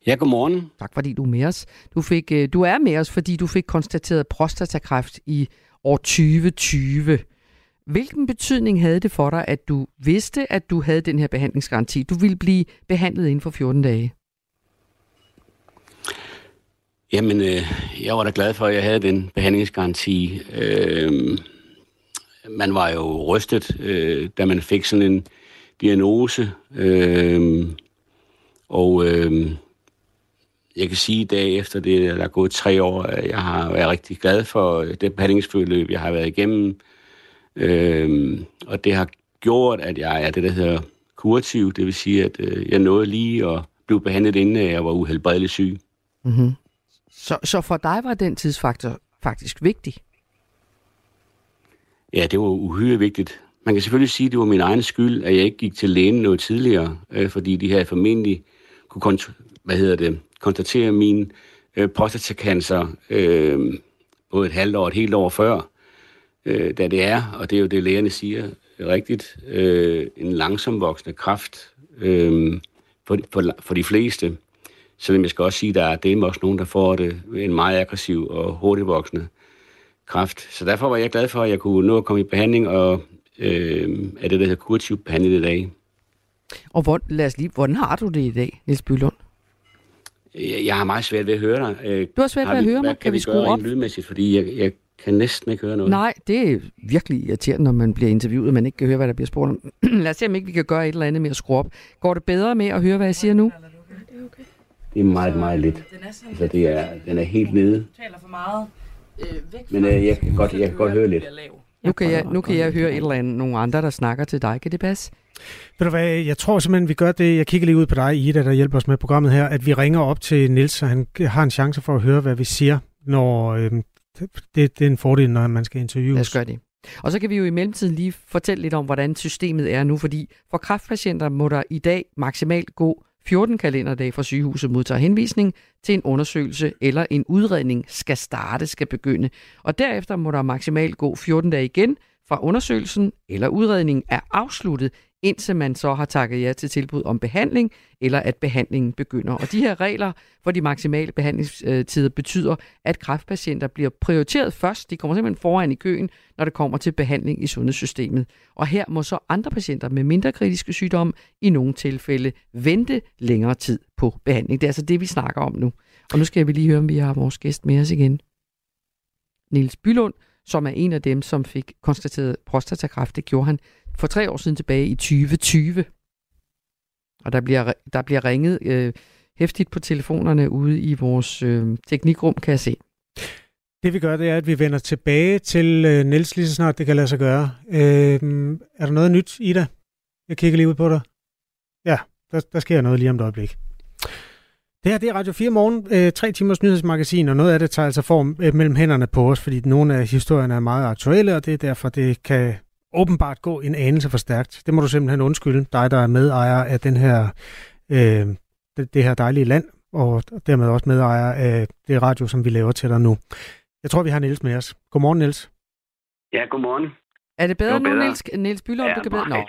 Ja, godmorgen. Tak fordi du er med os. Du, fik, øh, du er med os, fordi du fik konstateret prostatakræft i år 2020. Hvilken betydning havde det for dig, at du vidste, at du havde den her behandlingsgaranti? Du ville blive behandlet inden for 14 dage. Jamen, øh, jeg var da glad for, at jeg havde den behandlingsgaranti. Øh, man var jo rystet, øh, da man fik sådan en diagnose. Øh, og øh, jeg kan sige i dag, efter det der er gået tre år, at jeg har været rigtig glad for det behandlingsforløb, jeg har været igennem. Øhm, og det har gjort, at jeg er det, der hedder kurativ. Det vil sige, at øh, jeg nåede lige at blive behandlet, inden jeg var uhelbredeligt syg. Mm-hmm. Så, så for dig var den tidsfaktor faktisk vigtig? Ja, det var uhyre vigtigt. Man kan selvfølgelig sige, at det var min egen skyld, at jeg ikke gik til lægen noget tidligere, øh, fordi de her formentlig kunne hvad hedder det, konstatere min øh, prostatacancer øh, både et halvt år og et helt år før, øh, da det er, og det er jo det, lægerne siger rigtigt, øh, en langsom voksende kraft øh, for, for, for de fleste. Selvom jeg skal også sige, at der er det også nogen, der får det en meget aggressiv og hurtigt voksende kraft. Så derfor var jeg glad for, at jeg kunne nå at komme i behandling, og øh, er det, der hedder kurativ behandling i dag. Og hvor, lad os lige, hvordan har du det i dag, Niels Bylund? Jeg har meget svært ved at høre dig. Øh, du har svært ved at høre mig. Kan, kan vi skrue op? lydmæssigt, fordi jeg, jeg kan næsten ikke høre noget. Nej, det er virkelig irriterende, når man bliver interviewet, og man ikke kan høre, hvad der bliver spurgt om. *clears throat* Lad os se, om ikke vi kan gøre et eller andet med at skrue op. Går det bedre med at høre, hvad jeg siger nu? Det er meget, meget lidt. Altså, det er, den er helt nede. Du taler for meget. Øh, Men øh, jeg, kan godt, jeg kan godt høre lidt. Nu kan jeg, nu kan jeg høre et eller andet, nogle andre, der snakker til dig. Kan det passe? Ved du hvad, jeg tror simpelthen, vi gør det. Jeg kigger lige ud på dig, Ida, der hjælper os med programmet her, at vi ringer op til Nils, så han har en chance for at høre, hvad vi siger, når øh, det, det er en fordel, når man skal interviewe. Lad os gøre det. Og så kan vi jo i mellemtiden lige fortælle lidt om, hvordan systemet er nu, fordi for kræftpatienter må der i dag maksimalt gå 14 kalenderdage fra sygehuset modtager henvisning til en undersøgelse eller en udredning skal starte, skal begynde. Og derefter må der maksimalt gå 14 dage igen fra undersøgelsen eller udredningen er afsluttet, indtil man så har takket ja til tilbud om behandling, eller at behandlingen begynder. Og de her regler for de maksimale behandlingstider betyder, at kræftpatienter bliver prioriteret først. De kommer simpelthen foran i køen, når det kommer til behandling i sundhedssystemet. Og her må så andre patienter med mindre kritiske sygdomme i nogle tilfælde vente længere tid på behandling. Det er altså det, vi snakker om nu. Og nu skal vi lige høre, om vi har vores gæst med os igen. Niels Bylund, som er en af dem, som fik konstateret prostatakræft. Det gjorde han for tre år siden tilbage i 2020. Og der bliver, der bliver ringet øh, hæftigt på telefonerne ude i vores øh, teknikrum, kan jeg se. Det vi gør, det er, at vi vender tilbage til øh, Niels lige så snart det kan lade sig gøre. Øh, er der noget nyt, Ida? Jeg kigger lige ud på dig. Ja, der, der sker noget lige om et øjeblik. Det her det er Radio 4 Morgen, øh, tre timers nyhedsmagasin, og noget af det tager altså form øh, mellem hænderne på os, fordi nogle af historierne er meget aktuelle, og det er derfor, det kan åbenbart gå en anelse for stærkt. Det må du simpelthen undskylde, dig der er medejer af den her, øh, det, det her dejlige land, og dermed også medejer af det radio, som vi laver til dig nu. Jeg tror, vi har Niels med os. Godmorgen, Niels. Ja, godmorgen. Er det bedre det nu, bedre. Niels, Niels Bylund? Ja, du kan bedre? Nå,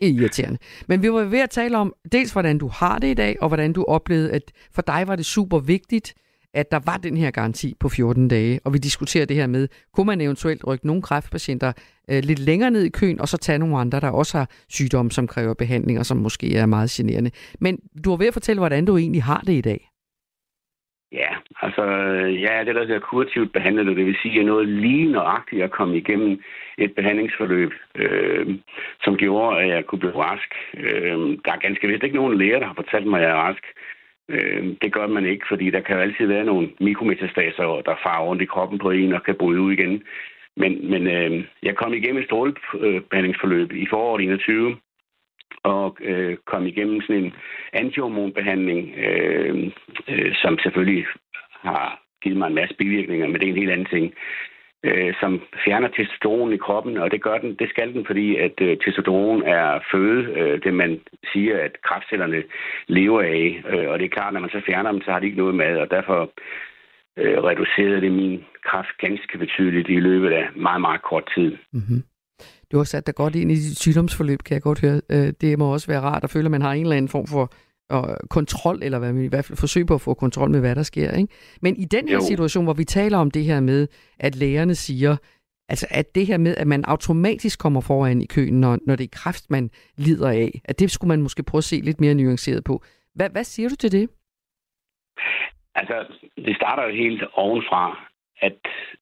irriterende. Men vi var ved at tale om dels, hvordan du har det i dag, og hvordan du oplevede, at for dig var det super vigtigt, at der var den her garanti på 14 dage. Og vi diskuterer det her med, kunne man eventuelt rykke nogle kræftpatienter øh, lidt længere ned i køen, og så tage nogle andre, der også har sygdomme, som kræver behandling, og som måske er meget generende. Men du var ved at fortælle, hvordan du egentlig har det i dag. Ja, altså, ja, det der hedder kurativt behandlet, det vil sige, at noget lige nøjagtigt at komme igennem et behandlingsforløb, øh, som gjorde, at jeg kunne blive rask. Øh, der er ganske vist ikke nogen læger, der har fortalt mig, at jeg er rask. Øh, det gør man ikke, fordi der kan jo altid være nogle mikrometastaser, der farer rundt i kroppen på en og kan bryde ud igen. Men, men øh, jeg kom igennem et strålebehandlingsforløb i foråret 21, og øh, kom igennem sådan en antihormonbehandling, øh, øh, som selvfølgelig har givet mig en masse bivirkninger, men det er en helt anden ting, øh, som fjerner testosteron i kroppen, og det gør den, det skal den, fordi at øh, testosteron er føde, øh, det man siger, at kræftcellerne lever af, øh, og det er klart, når man så fjerner dem, så har de ikke noget mad, og derfor øh, reducerede det min kraft ganske betydeligt i løbet af meget, meget kort tid. Mm-hmm. Du har sat dig godt ind i dit sygdomsforløb, kan jeg godt høre. Øh, det må også være rart at føle, at man har en eller anden form for øh, kontrol, eller hvad man i hvert fald forsøg på at få kontrol med, hvad der sker. Ikke? Men i den her Jo. situation, hvor vi taler om det her med, at lægerne siger, altså at det her med, at man automatisk kommer foran i køen, når, når det er kræft, man lider af, at det skulle man måske prøve at se lidt mere nuanceret på. Hvad, hvad siger du til det? Altså, det starter jo helt ovenfra, at,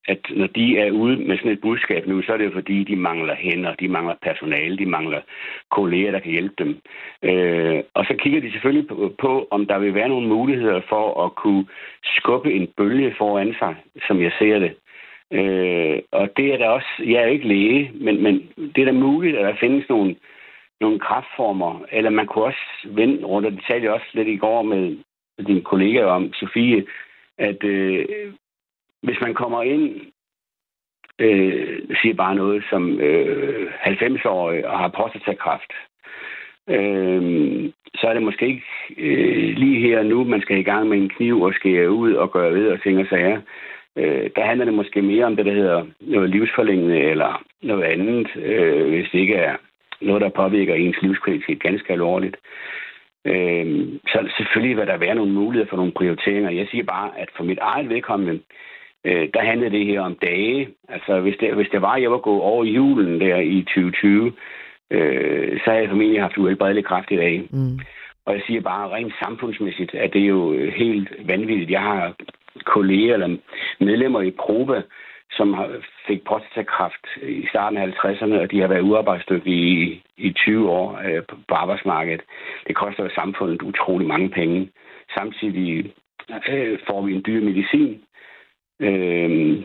at når de er ude med sådan et budskab nu, så er det jo fordi, de mangler hænder, de mangler personale, de mangler kolleger, der kan hjælpe dem. Øh, og så kigger de selvfølgelig på, på, om der vil være nogle muligheder for at kunne skubbe en bølge foran sig, som jeg ser det. Øh, og det er da også, jeg er ikke læge, men, men det er da muligt, at der findes nogle, nogle kraftformer, eller man kunne også vende rundt, og det talte jeg også lidt i går med din kollega om, Sofie, at øh, hvis man kommer ind, øh, siger bare noget som øh, 90-årig og har prostatakræft, øh, så er det måske ikke øh, lige her og nu, man skal i gang med en kniv og skære ud og gøre ved og ting og sager. Øh, der handler det måske mere om det, der hedder noget livsforlængende eller noget andet, øh, hvis det ikke er noget, der påvirker ens livskvalitet ganske alvorligt. Øh, så selvfølgelig vil der være nogle muligheder for nogle prioriteringer. Jeg siger bare, at for mit eget vedkommende, øh, der handlede det her om dage. Altså, hvis det, hvis det var, jeg var gået over julen der i 2020, øh, så havde jeg formentlig haft uhelbredelig kræft i dag. Mm. Og jeg siger bare, rent samfundsmæssigt, at det er jo helt vanvittigt. Jeg har kolleger eller medlemmer i Proba, som har, fik prostatakræft i starten af 50'erne, og de har været uarbejdsdygtige i, i 20 år øh, på, på arbejdsmarkedet. Det koster jo samfundet utrolig mange penge. Samtidig øh, får vi en dyr medicin. Øh,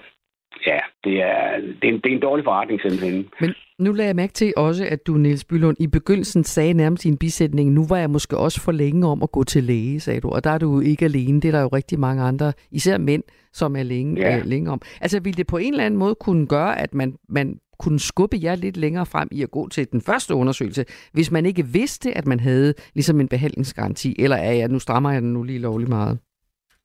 ja, det er, det, er en, det er en dårlig forretning simpelthen. Men nu lader jeg mærke til også, at du, Niels Bylund, i begyndelsen sagde nærmest i en bisætning, nu var jeg måske også for længe om at gå til læge, sagde du. Og der er du ikke alene. Det er der jo rigtig mange andre, især mænd, som er længe, ja. øh, længe om. Altså, ville det på en eller anden måde kunne gøre, at man, man kunne skubbe jer lidt længere frem i at gå til den første undersøgelse, hvis man ikke vidste, at man havde ligesom en behandlingsgaranti? Eller er jeg, nu strammer jeg den nu lige lovlig meget?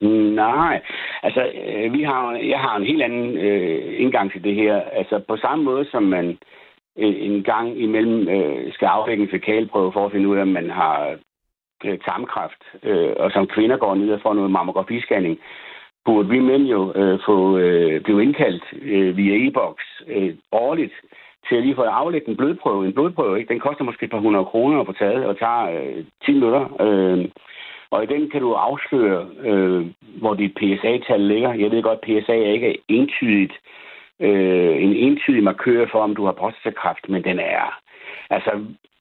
Nej, altså øh, vi har, jeg har en helt anden øh, indgang til det her. Altså på samme måde som man øh, en gang imellem øh, skal aflægge en fækalprøve for at finde ud af, om man har øh, tarmkræft, øh, og som kvinder går ned og får noget mammografiscanning, burde vi mænd jo øh, få øh, blive indkaldt øh, via e-boks øh, årligt til at lige få aflægget en blodprøve. En blodprøve, ikke? den koster måske et par hundrede kroner at få taget, og tager øh, 10 minutter. Øh, og i den kan du afsløre, øh, hvor dit PSA-tal ligger. Jeg ved godt, at PSA er ikke entydigt, øh, en entydig markør for, om du har prostatakræft, men den er... Altså,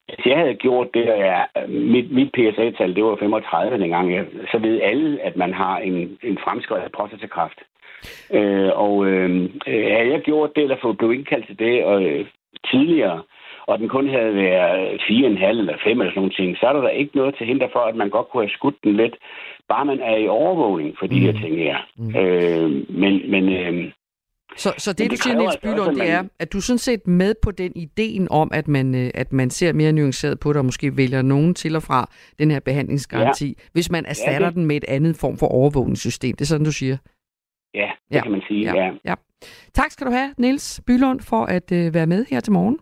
hvis jeg havde gjort det, der er, mit, mit PSA-tal, det var 35 dengang, jeg, så ved alle, at man har en, en fremskrevet prostatakræft. Øh, og øh, øh, havde jeg gjort det, eller fået blevet indkaldt til det og, øh, tidligere, og den kun havde været 4,5 eller 5 eller sådan nogle ting, så er der da ikke noget til hinder for, at man godt kunne have skudt den lidt, bare man er i overvågning for de mm. her ting her. Mm. Øh, men men øh, så, så det, det du siger, Niels altså Bylund, det er, at du er sådan set med på den ideen om, at man, øh, at man ser mere nuanceret på det, og måske vælger nogen til og fra den her behandlingsgaranti, ja. hvis man erstatter ja, det... den med et andet form for overvågningssystem. Det er sådan, du siger? Ja, det ja. kan man sige, ja. ja. ja. Tak skal du have, Niels Bylund, for at uh, være med her til morgen.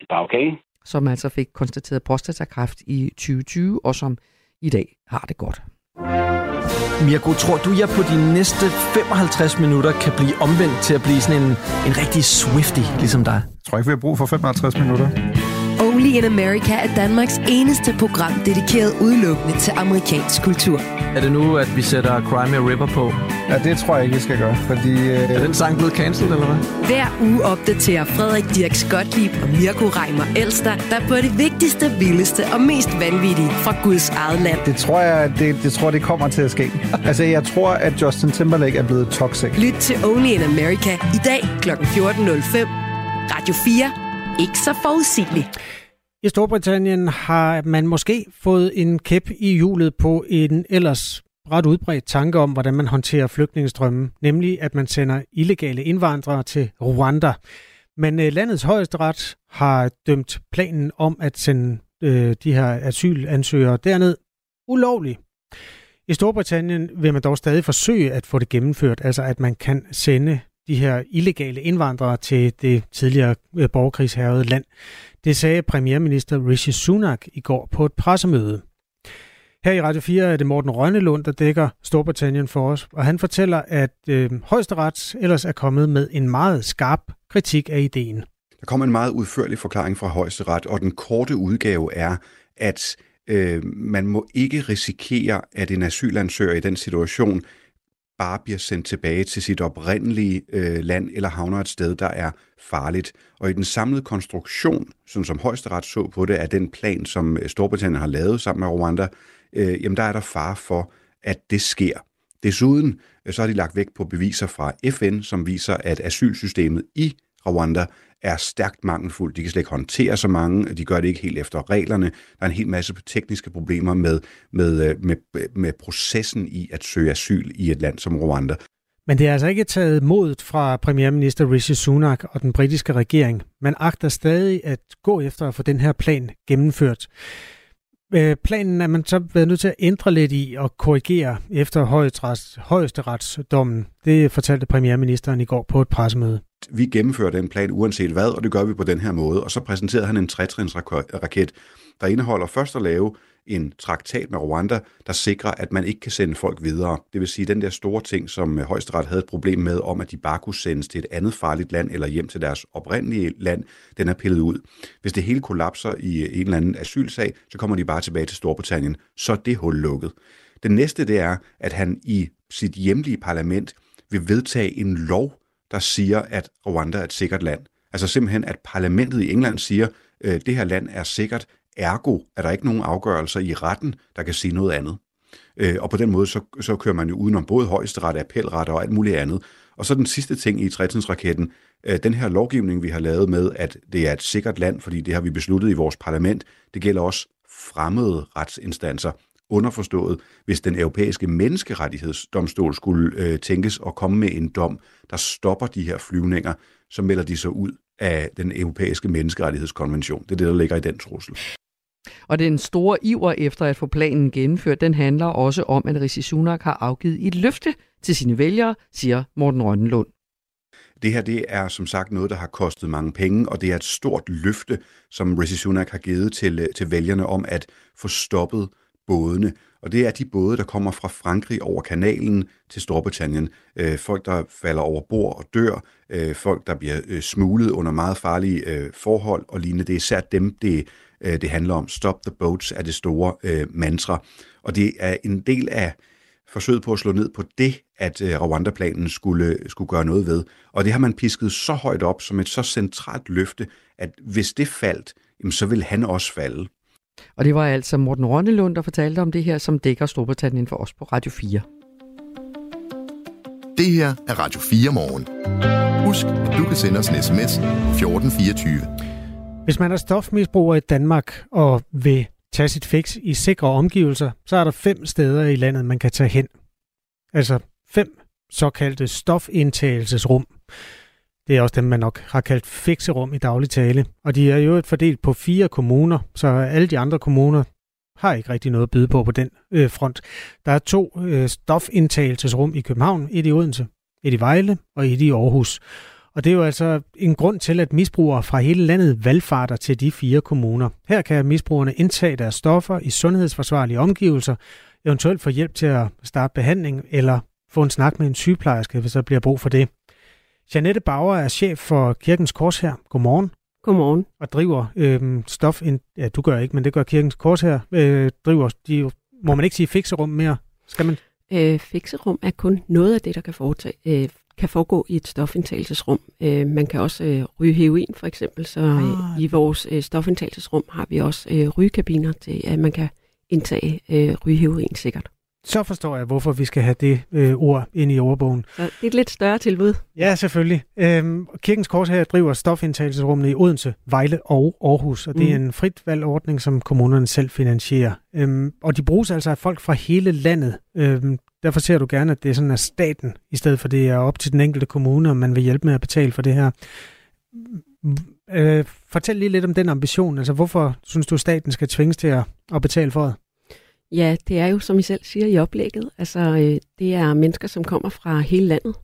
Det okay. Som altså fik konstateret prostatakræft i 2020, og som i dag har det godt. Mirko, tror du, jeg på de næste 55 minutter kan blive omvendt til at blive sådan en, en rigtig swifty, ligesom dig? Jeg tror ikke, vi har brug for 55 minutter. Only in America er Danmarks eneste program dedikeret udelukkende til amerikansk kultur. Er det nu, at vi sætter Crime Ripper på? Ja, det tror jeg ikke, vi skal gøre, fordi... Øh... Er den sang blevet cancelled, eller hvad? Hver uge opdaterer Frederik Dirk Gottlieb og Mirko Reimer Elster, der på det vigtigste, vildeste og mest vanvittige fra Guds eget land. Det tror jeg, det, det tror det kommer til at ske. *laughs* altså, jeg tror, at Justin Timberlake er blevet toxic. Lyt til Only in America i dag kl. 14.05. Radio 4. Ikke så forudsigelig. I Storbritannien har man måske fået en kæp i hjulet på en ellers ret udbredt tanke om, hvordan man håndterer flygtningestrømmen, nemlig at man sender illegale indvandrere til Rwanda. Men øh, landets højesteret har dømt planen om at sende øh, de her asylansøgere derned ulovlig. I Storbritannien vil man dog stadig forsøge at få det gennemført, altså at man kan sende de her illegale indvandrere til det tidligere øh, borgerkrigshærede land. Det sagde premierminister Rishi Sunak i går på et pressemøde. Her i Radio 4 er det Morten Rønnelund, der dækker Storbritannien for os, og han fortæller, at øh, højesteret ellers er kommet med en meget skarp kritik af ideen. Der kommer en meget udførlig forklaring fra højesteret, og den korte udgave er, at øh, man må ikke risikere, at en asylansøger i den situation bare bliver sendt tilbage til sit oprindelige øh, land eller havner et sted, der er farligt. Og i den samlede konstruktion, som, som højesteret så på det, af den plan, som øh, Storbritannien har lavet sammen med Rwanda, øh, jamen der er der far for, at det sker. Desuden øh, så har de lagt vægt på beviser fra FN, som viser, at asylsystemet i Rwanda er stærkt mangelfuld. De kan slet ikke håndtere så mange, de gør det ikke helt efter reglerne. Der er en hel masse tekniske problemer med, med, øh, med, med processen i at søge asyl i et land som Rwanda. Men det er altså ikke taget modet fra premierminister Rishi Sunak og den britiske regering. Man agter stadig at gå efter at få den her plan gennemført. Øh, planen er man så været nødt til at ændre lidt i og korrigere efter højesteretsdommen. Det fortalte premierministeren i går på et pressemøde. Vi gennemfører den plan uanset hvad, og det gør vi på den her måde. Og så præsenterede han en trætrinsraket, der indeholder først at lave en traktat med Rwanda, der sikrer, at man ikke kan sende folk videre. Det vil sige, den der store ting, som øh, højesteret havde et problem med, om at de bare kunne sendes til et andet farligt land eller hjem til deres oprindelige land, den er pillet ud. Hvis det hele kollapser i øh, en eller anden asylsag, så kommer de bare tilbage til Storbritannien. Så er det hul lukket. Den næste, det er, at han i sit hjemlige parlament vil vedtage en lov, der siger, at Rwanda er et sikkert land. Altså simpelthen, at parlamentet i England siger, at øh, det her land er sikkert, Ergo er der ikke nogen afgørelser i retten, der kan sige noget andet. Øh, og på den måde, så, så kører man jo udenom både højesteret, appelret og alt muligt andet. Og så den sidste ting i raketten øh, den her lovgivning, vi har lavet med, at det er et sikkert land, fordi det har vi besluttet i vores parlament, det gælder også fremmede retsinstanser. Underforstået, hvis den europæiske menneskerettighedsdomstol skulle øh, tænkes at komme med en dom, der stopper de her flyvninger, så melder de sig ud af den europæiske menneskerettighedskonvention. Det er det, der ligger i den trussel. Og den store iver efter at få planen gennemført, den handler også om, at Rishi Sunak har afgivet et løfte til sine vælgere, siger Morten Rønnelund. Det her det er som sagt noget, der har kostet mange penge, og det er et stort løfte, som Rishi Sunak har givet til, øh, til vælgerne om at få stoppet bådene. Og det er de både, der kommer fra Frankrig over kanalen til Storbritannien. Øh, folk, der falder over bord og dør. Øh, folk, der bliver øh, smuglet under meget farlige øh, forhold og lignende. Det er især dem, det, øh, det handler om. Stop the boats er det store øh, mantra. Og det er en del af forsøget på at slå ned på det, at øh, Rwanda-planen skulle, skulle gøre noget ved. Og det har man pisket så højt op som et så centralt løfte, at hvis det faldt, jamen, så vil han også falde. Og det var altså Morten Rønnelund, der fortalte om det her, som dækker Storbritannien for os på Radio 4. Det her er Radio 4 morgen. Husk, at du kan sende os en sms 1424. Hvis man er stofmisbruger i Danmark og vil tage sit fix i sikre omgivelser, så er der fem steder i landet, man kan tage hen. Altså fem såkaldte stofindtagelsesrum. Det er også dem, man nok har kaldt fikserum i daglig tale. Og de er jo et fordelt på fire kommuner, så alle de andre kommuner har ikke rigtig noget at byde på på den øh, front. Der er to øh, stofindtagelsesrum i København, et i Odense, et i Vejle og et i Aarhus. Og det er jo altså en grund til, at misbrugere fra hele landet valgfarter til de fire kommuner. Her kan misbrugerne indtage deres stoffer i sundhedsforsvarlige omgivelser, eventuelt få hjælp til at starte behandling eller få en snak med en sygeplejerske, hvis der bliver brug for det. Janette Bauer er chef for Kirkens Kors her. Godmorgen. Godmorgen. Og driver øh, stof, ind, ja du gør ikke, men det gør Kirkens Kors her, øh, driver, de, må man ikke sige fikserum mere, skal man? Øh, fikserum er kun noget af det, der kan, foretage, øh, kan foregå i et stofindtagelsesrum. Øh, man kan også øh, ryge heroin for eksempel, så øh, i vores øh, stofindtagelsesrum har vi også øh, rygekabiner til, at man kan indtage øh, ryge heroin sikkert. Så forstår jeg, hvorfor vi skal have det øh, ord ind i ordbogen. Så det er et lidt større tilbud. Ja, selvfølgelig. Øhm, Kirkens Kors her driver stofindtagelsesrummene i Odense, Vejle og Aarhus, og det mm. er en frit valgordning, som kommunerne selv finansierer. Øhm, og de bruges altså af folk fra hele landet. Øhm, derfor ser du gerne, at det er sådan, at staten, i stedet for det er op til den enkelte kommune, om man vil hjælpe med at betale for det her. Mm, øh, fortæl lige lidt om den ambition. Altså, hvorfor synes du, at staten skal tvinges til at, at betale for det? Ja, det er jo, som I selv siger i oplægget, altså øh, det er mennesker, som kommer fra hele landet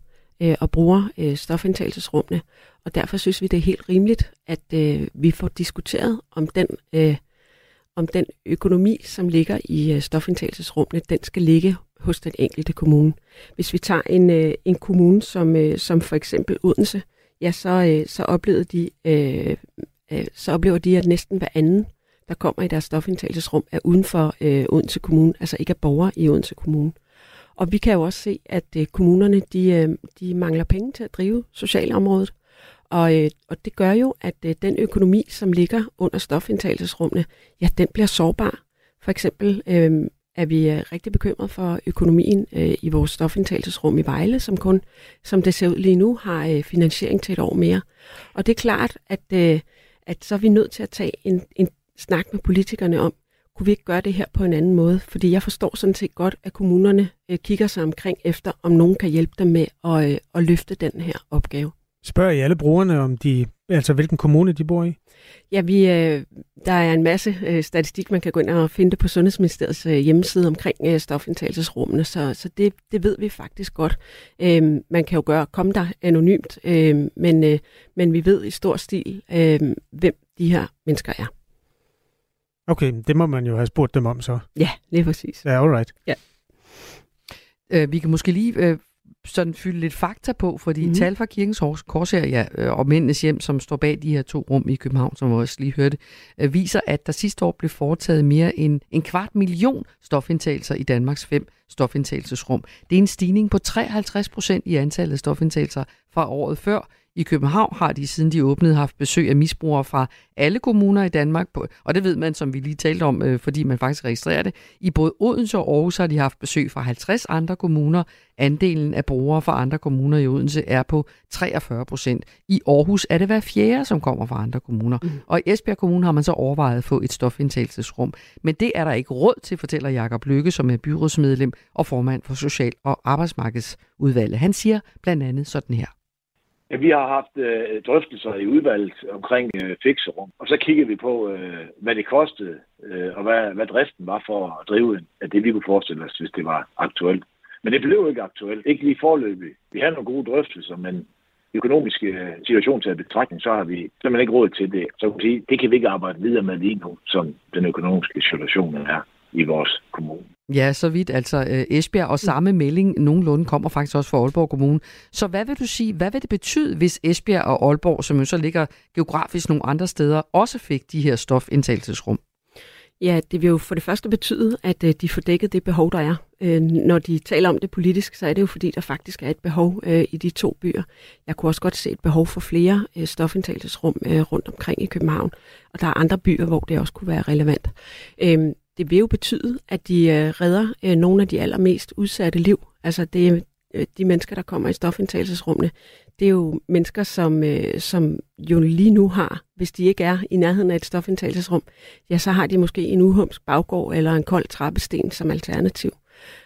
øh, og bruger øh, stofindtagelsesrummene, og derfor synes vi, det er helt rimeligt, at øh, vi får diskuteret, om den, øh, om den økonomi, som ligger i øh, stofindtagelsesrummene, den skal ligge hos den enkelte kommune. Hvis vi tager en, øh, en kommune som, øh, som for eksempel Odense, ja, så, øh, så, oplevede de, øh, øh, så oplever de, at næsten hver anden der kommer i deres stofindtagelsesrum, er uden for øh, Odense Kommune, altså ikke er borgere i Odense Kommune. Og vi kan jo også se, at øh, kommunerne de, øh, de mangler penge til at drive socialområdet. Og, øh, og det gør jo, at øh, den økonomi, som ligger under stofindtagelsesrummene, ja, den bliver sårbar. For eksempel øh, er vi øh, rigtig bekymret for økonomien øh, i vores stofindtagelsesrum i Vejle, som kun, som det ser ud lige nu, har øh, finansiering til et år mere. Og det er klart, at, øh, at så er vi nødt til at tage en, en snak med politikerne om, kunne vi ikke gøre det her på en anden måde? Fordi jeg forstår sådan set godt, at kommunerne øh, kigger sig omkring efter, om nogen kan hjælpe dem med at, øh, at løfte den her opgave. Spørger I alle brugerne, om de, altså hvilken kommune de bor i? Ja, vi, øh, der er en masse øh, statistik, man kan gå ind og finde det på Sundhedsministeriets øh, hjemmeside omkring øh, stofindtagelsesrummene, så, så det, det ved vi faktisk godt. Øh, man kan jo gøre komme der anonymt, øh, men, øh, men vi ved i stor stil, øh, hvem de her mennesker er. Okay, det må man jo have spurgt dem om så. Ja, lige præcis. Ja, alright. Ja. Øh, vi kan måske lige øh, sådan fylde lidt fakta på, fordi mm. tal fra Kirkens Korsager ja, øh, og Mændenes Hjem, som står bag de her to rum i København, som vi også lige hørte, øh, viser, at der sidste år blev foretaget mere end en kvart million stofindtagelser i Danmarks fem stofindtagelsesrum. Det er en stigning på 53 procent i antallet af stofindtagelser fra året før, i København har de, siden de åbnede, haft besøg af misbrugere fra alle kommuner i Danmark. Og det ved man, som vi lige talte om, øh, fordi man faktisk registrerer det. I både Odense og Aarhus har de haft besøg fra 50 andre kommuner. Andelen af brugere fra andre kommuner i Odense er på 43 procent. I Aarhus er det hver fjerde, som kommer fra andre kommuner. Mm. Og i Esbjerg Kommune har man så overvejet at få et stofindtagelsesrum. Men det er der ikke råd til, fortæller Jakob Lykke, som er byrådsmedlem og formand for Social- og Arbejdsmarkedsudvalget. Han siger blandt andet sådan her. Ja, vi har haft øh, drøftelser i udvalget omkring øh, fikserum, og så kiggede vi på, øh, hvad det kostede, øh, og hvad, hvad driften var for at drive af det, vi kunne forestille os, hvis det var aktuelt. Men det blev ikke aktuelt. Ikke lige forløbig. Vi havde nogle gode drøftelser, men økonomiske øh, situation til betragtning, så har vi simpelthen ikke råd til det. Så kan man sige, det kan vi ikke arbejde videre med lige nu, som den økonomiske situation er i vores kommune. Ja, så vidt altså øh, Esbjerg, og samme melding nogenlunde kommer faktisk også fra Aalborg Kommune. Så hvad vil du sige, hvad vil det betyde, hvis Esbjerg og Aalborg, som jo så ligger geografisk nogle andre steder, også fik de her stofindtagelsesrum? Ja, det vil jo for det første betyde, at øh, de får dækket det behov, der er. Øh, når de taler om det politisk, så er det jo fordi, der faktisk er et behov i de to byer. Jeg kunne også godt se et behov for flere stofindtagelsesrum rundt omkring i København, og der er andre byer, hvor det også kunne være relevant. Det vil jo betyde, at de øh, redder øh, nogle af de allermest udsatte liv. Altså det øh, de mennesker, der kommer i stofindtagelsesrummene, det er jo mennesker, som, øh, som jo lige nu har, hvis de ikke er i nærheden af et stofindtagelsesrum, ja, så har de måske en uhumsk baggård eller en kold trappesten som alternativ.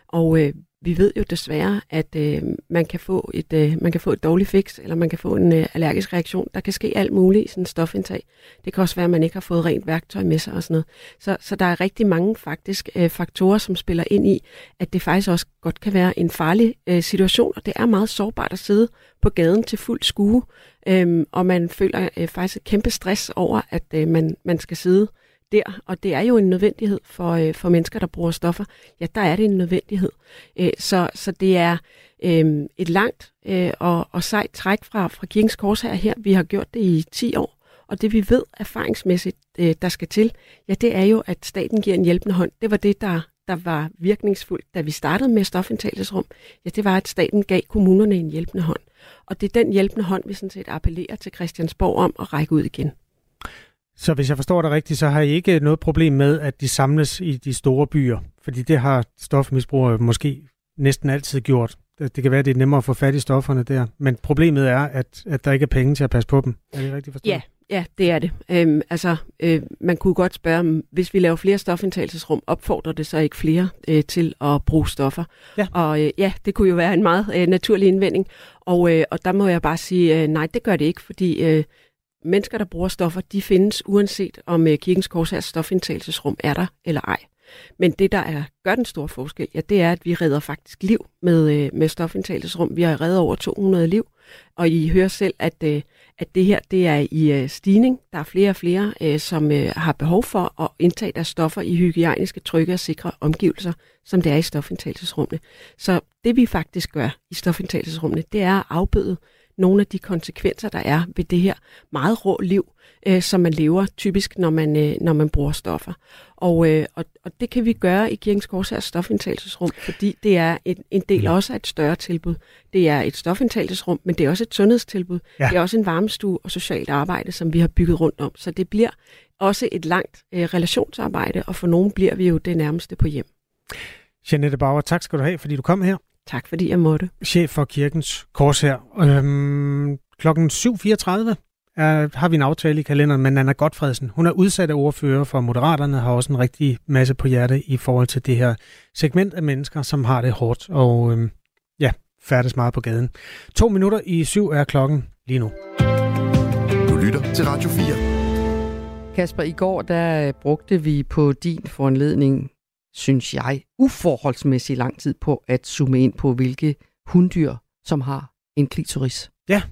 Og øh, vi ved jo desværre, at øh, man, kan få et, øh, man kan få et dårligt fix, eller man kan få en øh, allergisk reaktion. Der kan ske alt muligt i sådan en stofindtag. Det kan også være, at man ikke har fået rent værktøj med sig og sådan noget. Så, så der er rigtig mange faktisk øh, faktorer, som spiller ind i, at det faktisk også godt kan være en farlig øh, situation, og det er meget sårbart at sidde på gaden til fuld skue, øh, og man føler øh, faktisk et kæmpe stress over, at øh, man, man skal sidde der, og det er jo en nødvendighed for, øh, for mennesker, der bruger stoffer. Ja, der er det en nødvendighed. Øh, så, så det er øh, et langt øh, og, og sejt træk fra, fra Kirkens Kors her. her. Vi har gjort det i 10 år, og det vi ved erfaringsmæssigt, øh, der skal til, ja, det er jo, at staten giver en hjælpende hånd. Det var det, der, der var virkningsfuldt, da vi startede med stofindtagelsesrum. Ja, det var, at staten gav kommunerne en hjælpende hånd. Og det er den hjælpende hånd, vi sådan set appellerer til Christiansborg om at række ud igen. Så hvis jeg forstår det rigtigt, så har I ikke noget problem med, at de samles i de store byer? Fordi det har stofmisbrugere måske næsten altid gjort. Det kan være, at det er nemmere at få fat i stofferne der. Men problemet er, at, at der ikke er penge til at passe på dem. Er det rigtigt forstået? Ja, ja det er det. Øhm, altså, øh, man kunne godt spørge, hvis vi laver flere stofindtagelsesrum, opfordrer det så ikke flere øh, til at bruge stoffer? Ja. Og øh, ja, det kunne jo være en meget øh, naturlig indvending. Og, øh, og der må jeg bare sige, øh, nej, det gør det ikke, fordi... Øh, mennesker, der bruger stoffer, de findes uanset om øh, Kirkens Korsærs stofindtagelsesrum er der eller ej. Men det, der er, gør den store forskel, ja, det er, at vi redder faktisk liv med, øh, med stofindtagelsesrum. Vi har reddet over 200 liv, og I hører selv, at, øh, at det her det er i øh, stigning. Der er flere og flere, øh, som øh, har behov for at indtage deres stoffer i hygiejniske, trygge og sikre omgivelser, som det er i stofindtagelsesrummene. Så det vi faktisk gør i stofindtagelsesrummene, det er at afbøde nogle af de konsekvenser, der er ved det her meget rå liv, øh, som man lever typisk, når man, øh, når man bruger stoffer. Og, øh, og, og det kan vi gøre i Kirkens Korsærs stofindtagelsesrum, fordi det er en, en del også af et større tilbud. Det er et stofindtagelsesrum, men det er også et sundhedstilbud. Ja. Det er også en varmestue og socialt arbejde, som vi har bygget rundt om. Så det bliver også et langt øh, relationsarbejde, og for nogen bliver vi jo det nærmeste på hjem. Jeanette Bauer, tak skal du have, fordi du kom her. Tak fordi jeg måtte. Chef for Kirkens Kors her. Øhm, klokken 7.34 er, har vi en aftale i kalenderen med Nana Godfredsen. Hun er udsat af ordfører for Moderaterne, har også en rigtig masse på hjerte i forhold til det her segment af mennesker, som har det hårdt og øhm, ja, færdes meget på gaden. To minutter i syv er klokken lige nu. Du lytter til Radio 4. Kasper, i går der brugte vi på din foranledning synes jeg, uforholdsmæssig lang tid på at zoome ind på, hvilke hunddyr, som har en klitoris. Ja,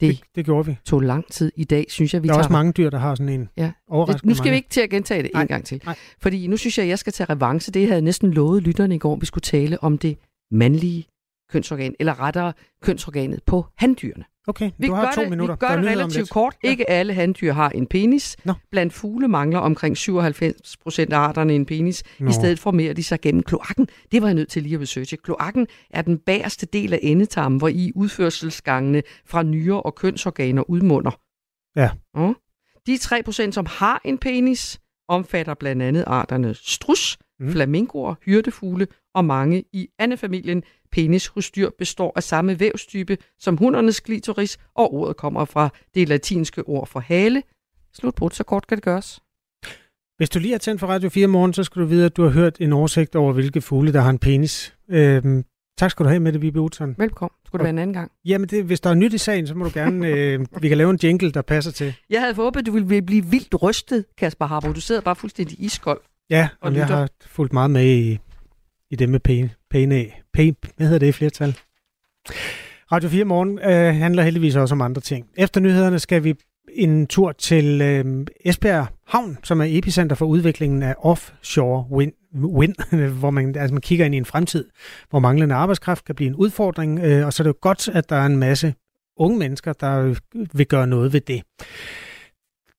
det, det, det gjorde vi. tog lang tid. I dag synes jeg, vi Der er tager... også mange dyr, der har sådan en. Ja. Det, nu skal mange. vi ikke til at gentage det Nej. en gang til. Nej. Fordi nu synes jeg, jeg skal tage revanche. Det havde jeg næsten lovet lytterne i går, vi skulle tale om det mandlige kønsorgan, eller rettere kønsorganet på handdyrene. Okay, Vi du har gør to det, minutter. Vi gør det relativt kort. Ja. Ikke alle handdyr har en penis. Nå. Blandt fugle mangler omkring 97 procent af arterne en penis. Nå. I stedet formerer de sig gennem kloakken. Det var jeg nødt til lige at researche. Kloakken er den bagerste del af endetarmen, hvor i udførselsgangene fra nyrer og kønsorganer udmunder. Ja. Mm. De 3 procent, som har en penis, omfatter blandt andet arterne strus, mm. flamingoer, hyrdefugle og mange i andefamilien. Penis hos dyr består af samme vævstype som hundernes klitoris, og ordet kommer fra det latinske ord for hale. Slutbrud, så kort kan det gøres. Hvis du lige har tændt for Radio 4 morgen, så skal du vide, at du har hørt en oversigt over, hvilke fugle, der har en penis. Øhm, tak skal du have, Mette Vibe Utzon. Velkommen. Skulle det være en anden gang? Jamen, det, hvis der er nyt i sagen, så må du gerne... *laughs* øh, vi kan lave en jingle, der passer til. Jeg havde håbet, du ville blive vildt rystet, Kasper Harbo. Du sidder bare fuldstændig iskold. Ja, Og jeg har fulgt meget med i, i det med pæne, pæne, hvad hedder det i flertal? Radio 4 Morgen øh, handler heldigvis også om andre ting. Efter nyhederne skal vi en tur til øh, Esbjerg Havn, som er epicenter for udviklingen af offshore wind, wind *laughs* hvor man, altså man kigger ind i en fremtid, hvor manglende arbejdskraft kan blive en udfordring, øh, og så er det jo godt, at der er en masse unge mennesker, der vil gøre noget ved det.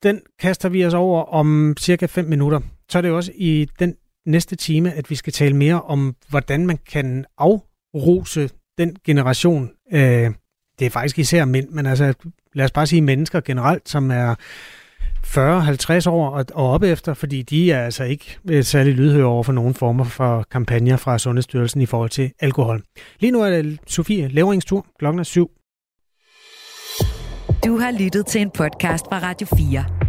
Den kaster vi os over om cirka 5 minutter. Så er det også i den næste time, at vi skal tale mere om, hvordan man kan afrose den generation, øh, det er faktisk især mænd, men altså lad os bare sige mennesker generelt, som er 40-50 år og, og op efter, fordi de er altså ikke øh, særlig lydhøre over for nogen former for kampagner fra Sundhedsstyrelsen i forhold til alkohol. Lige nu er det Sofie Leverings tur. Klokken er syv. Du har lyttet til en podcast fra Radio 4.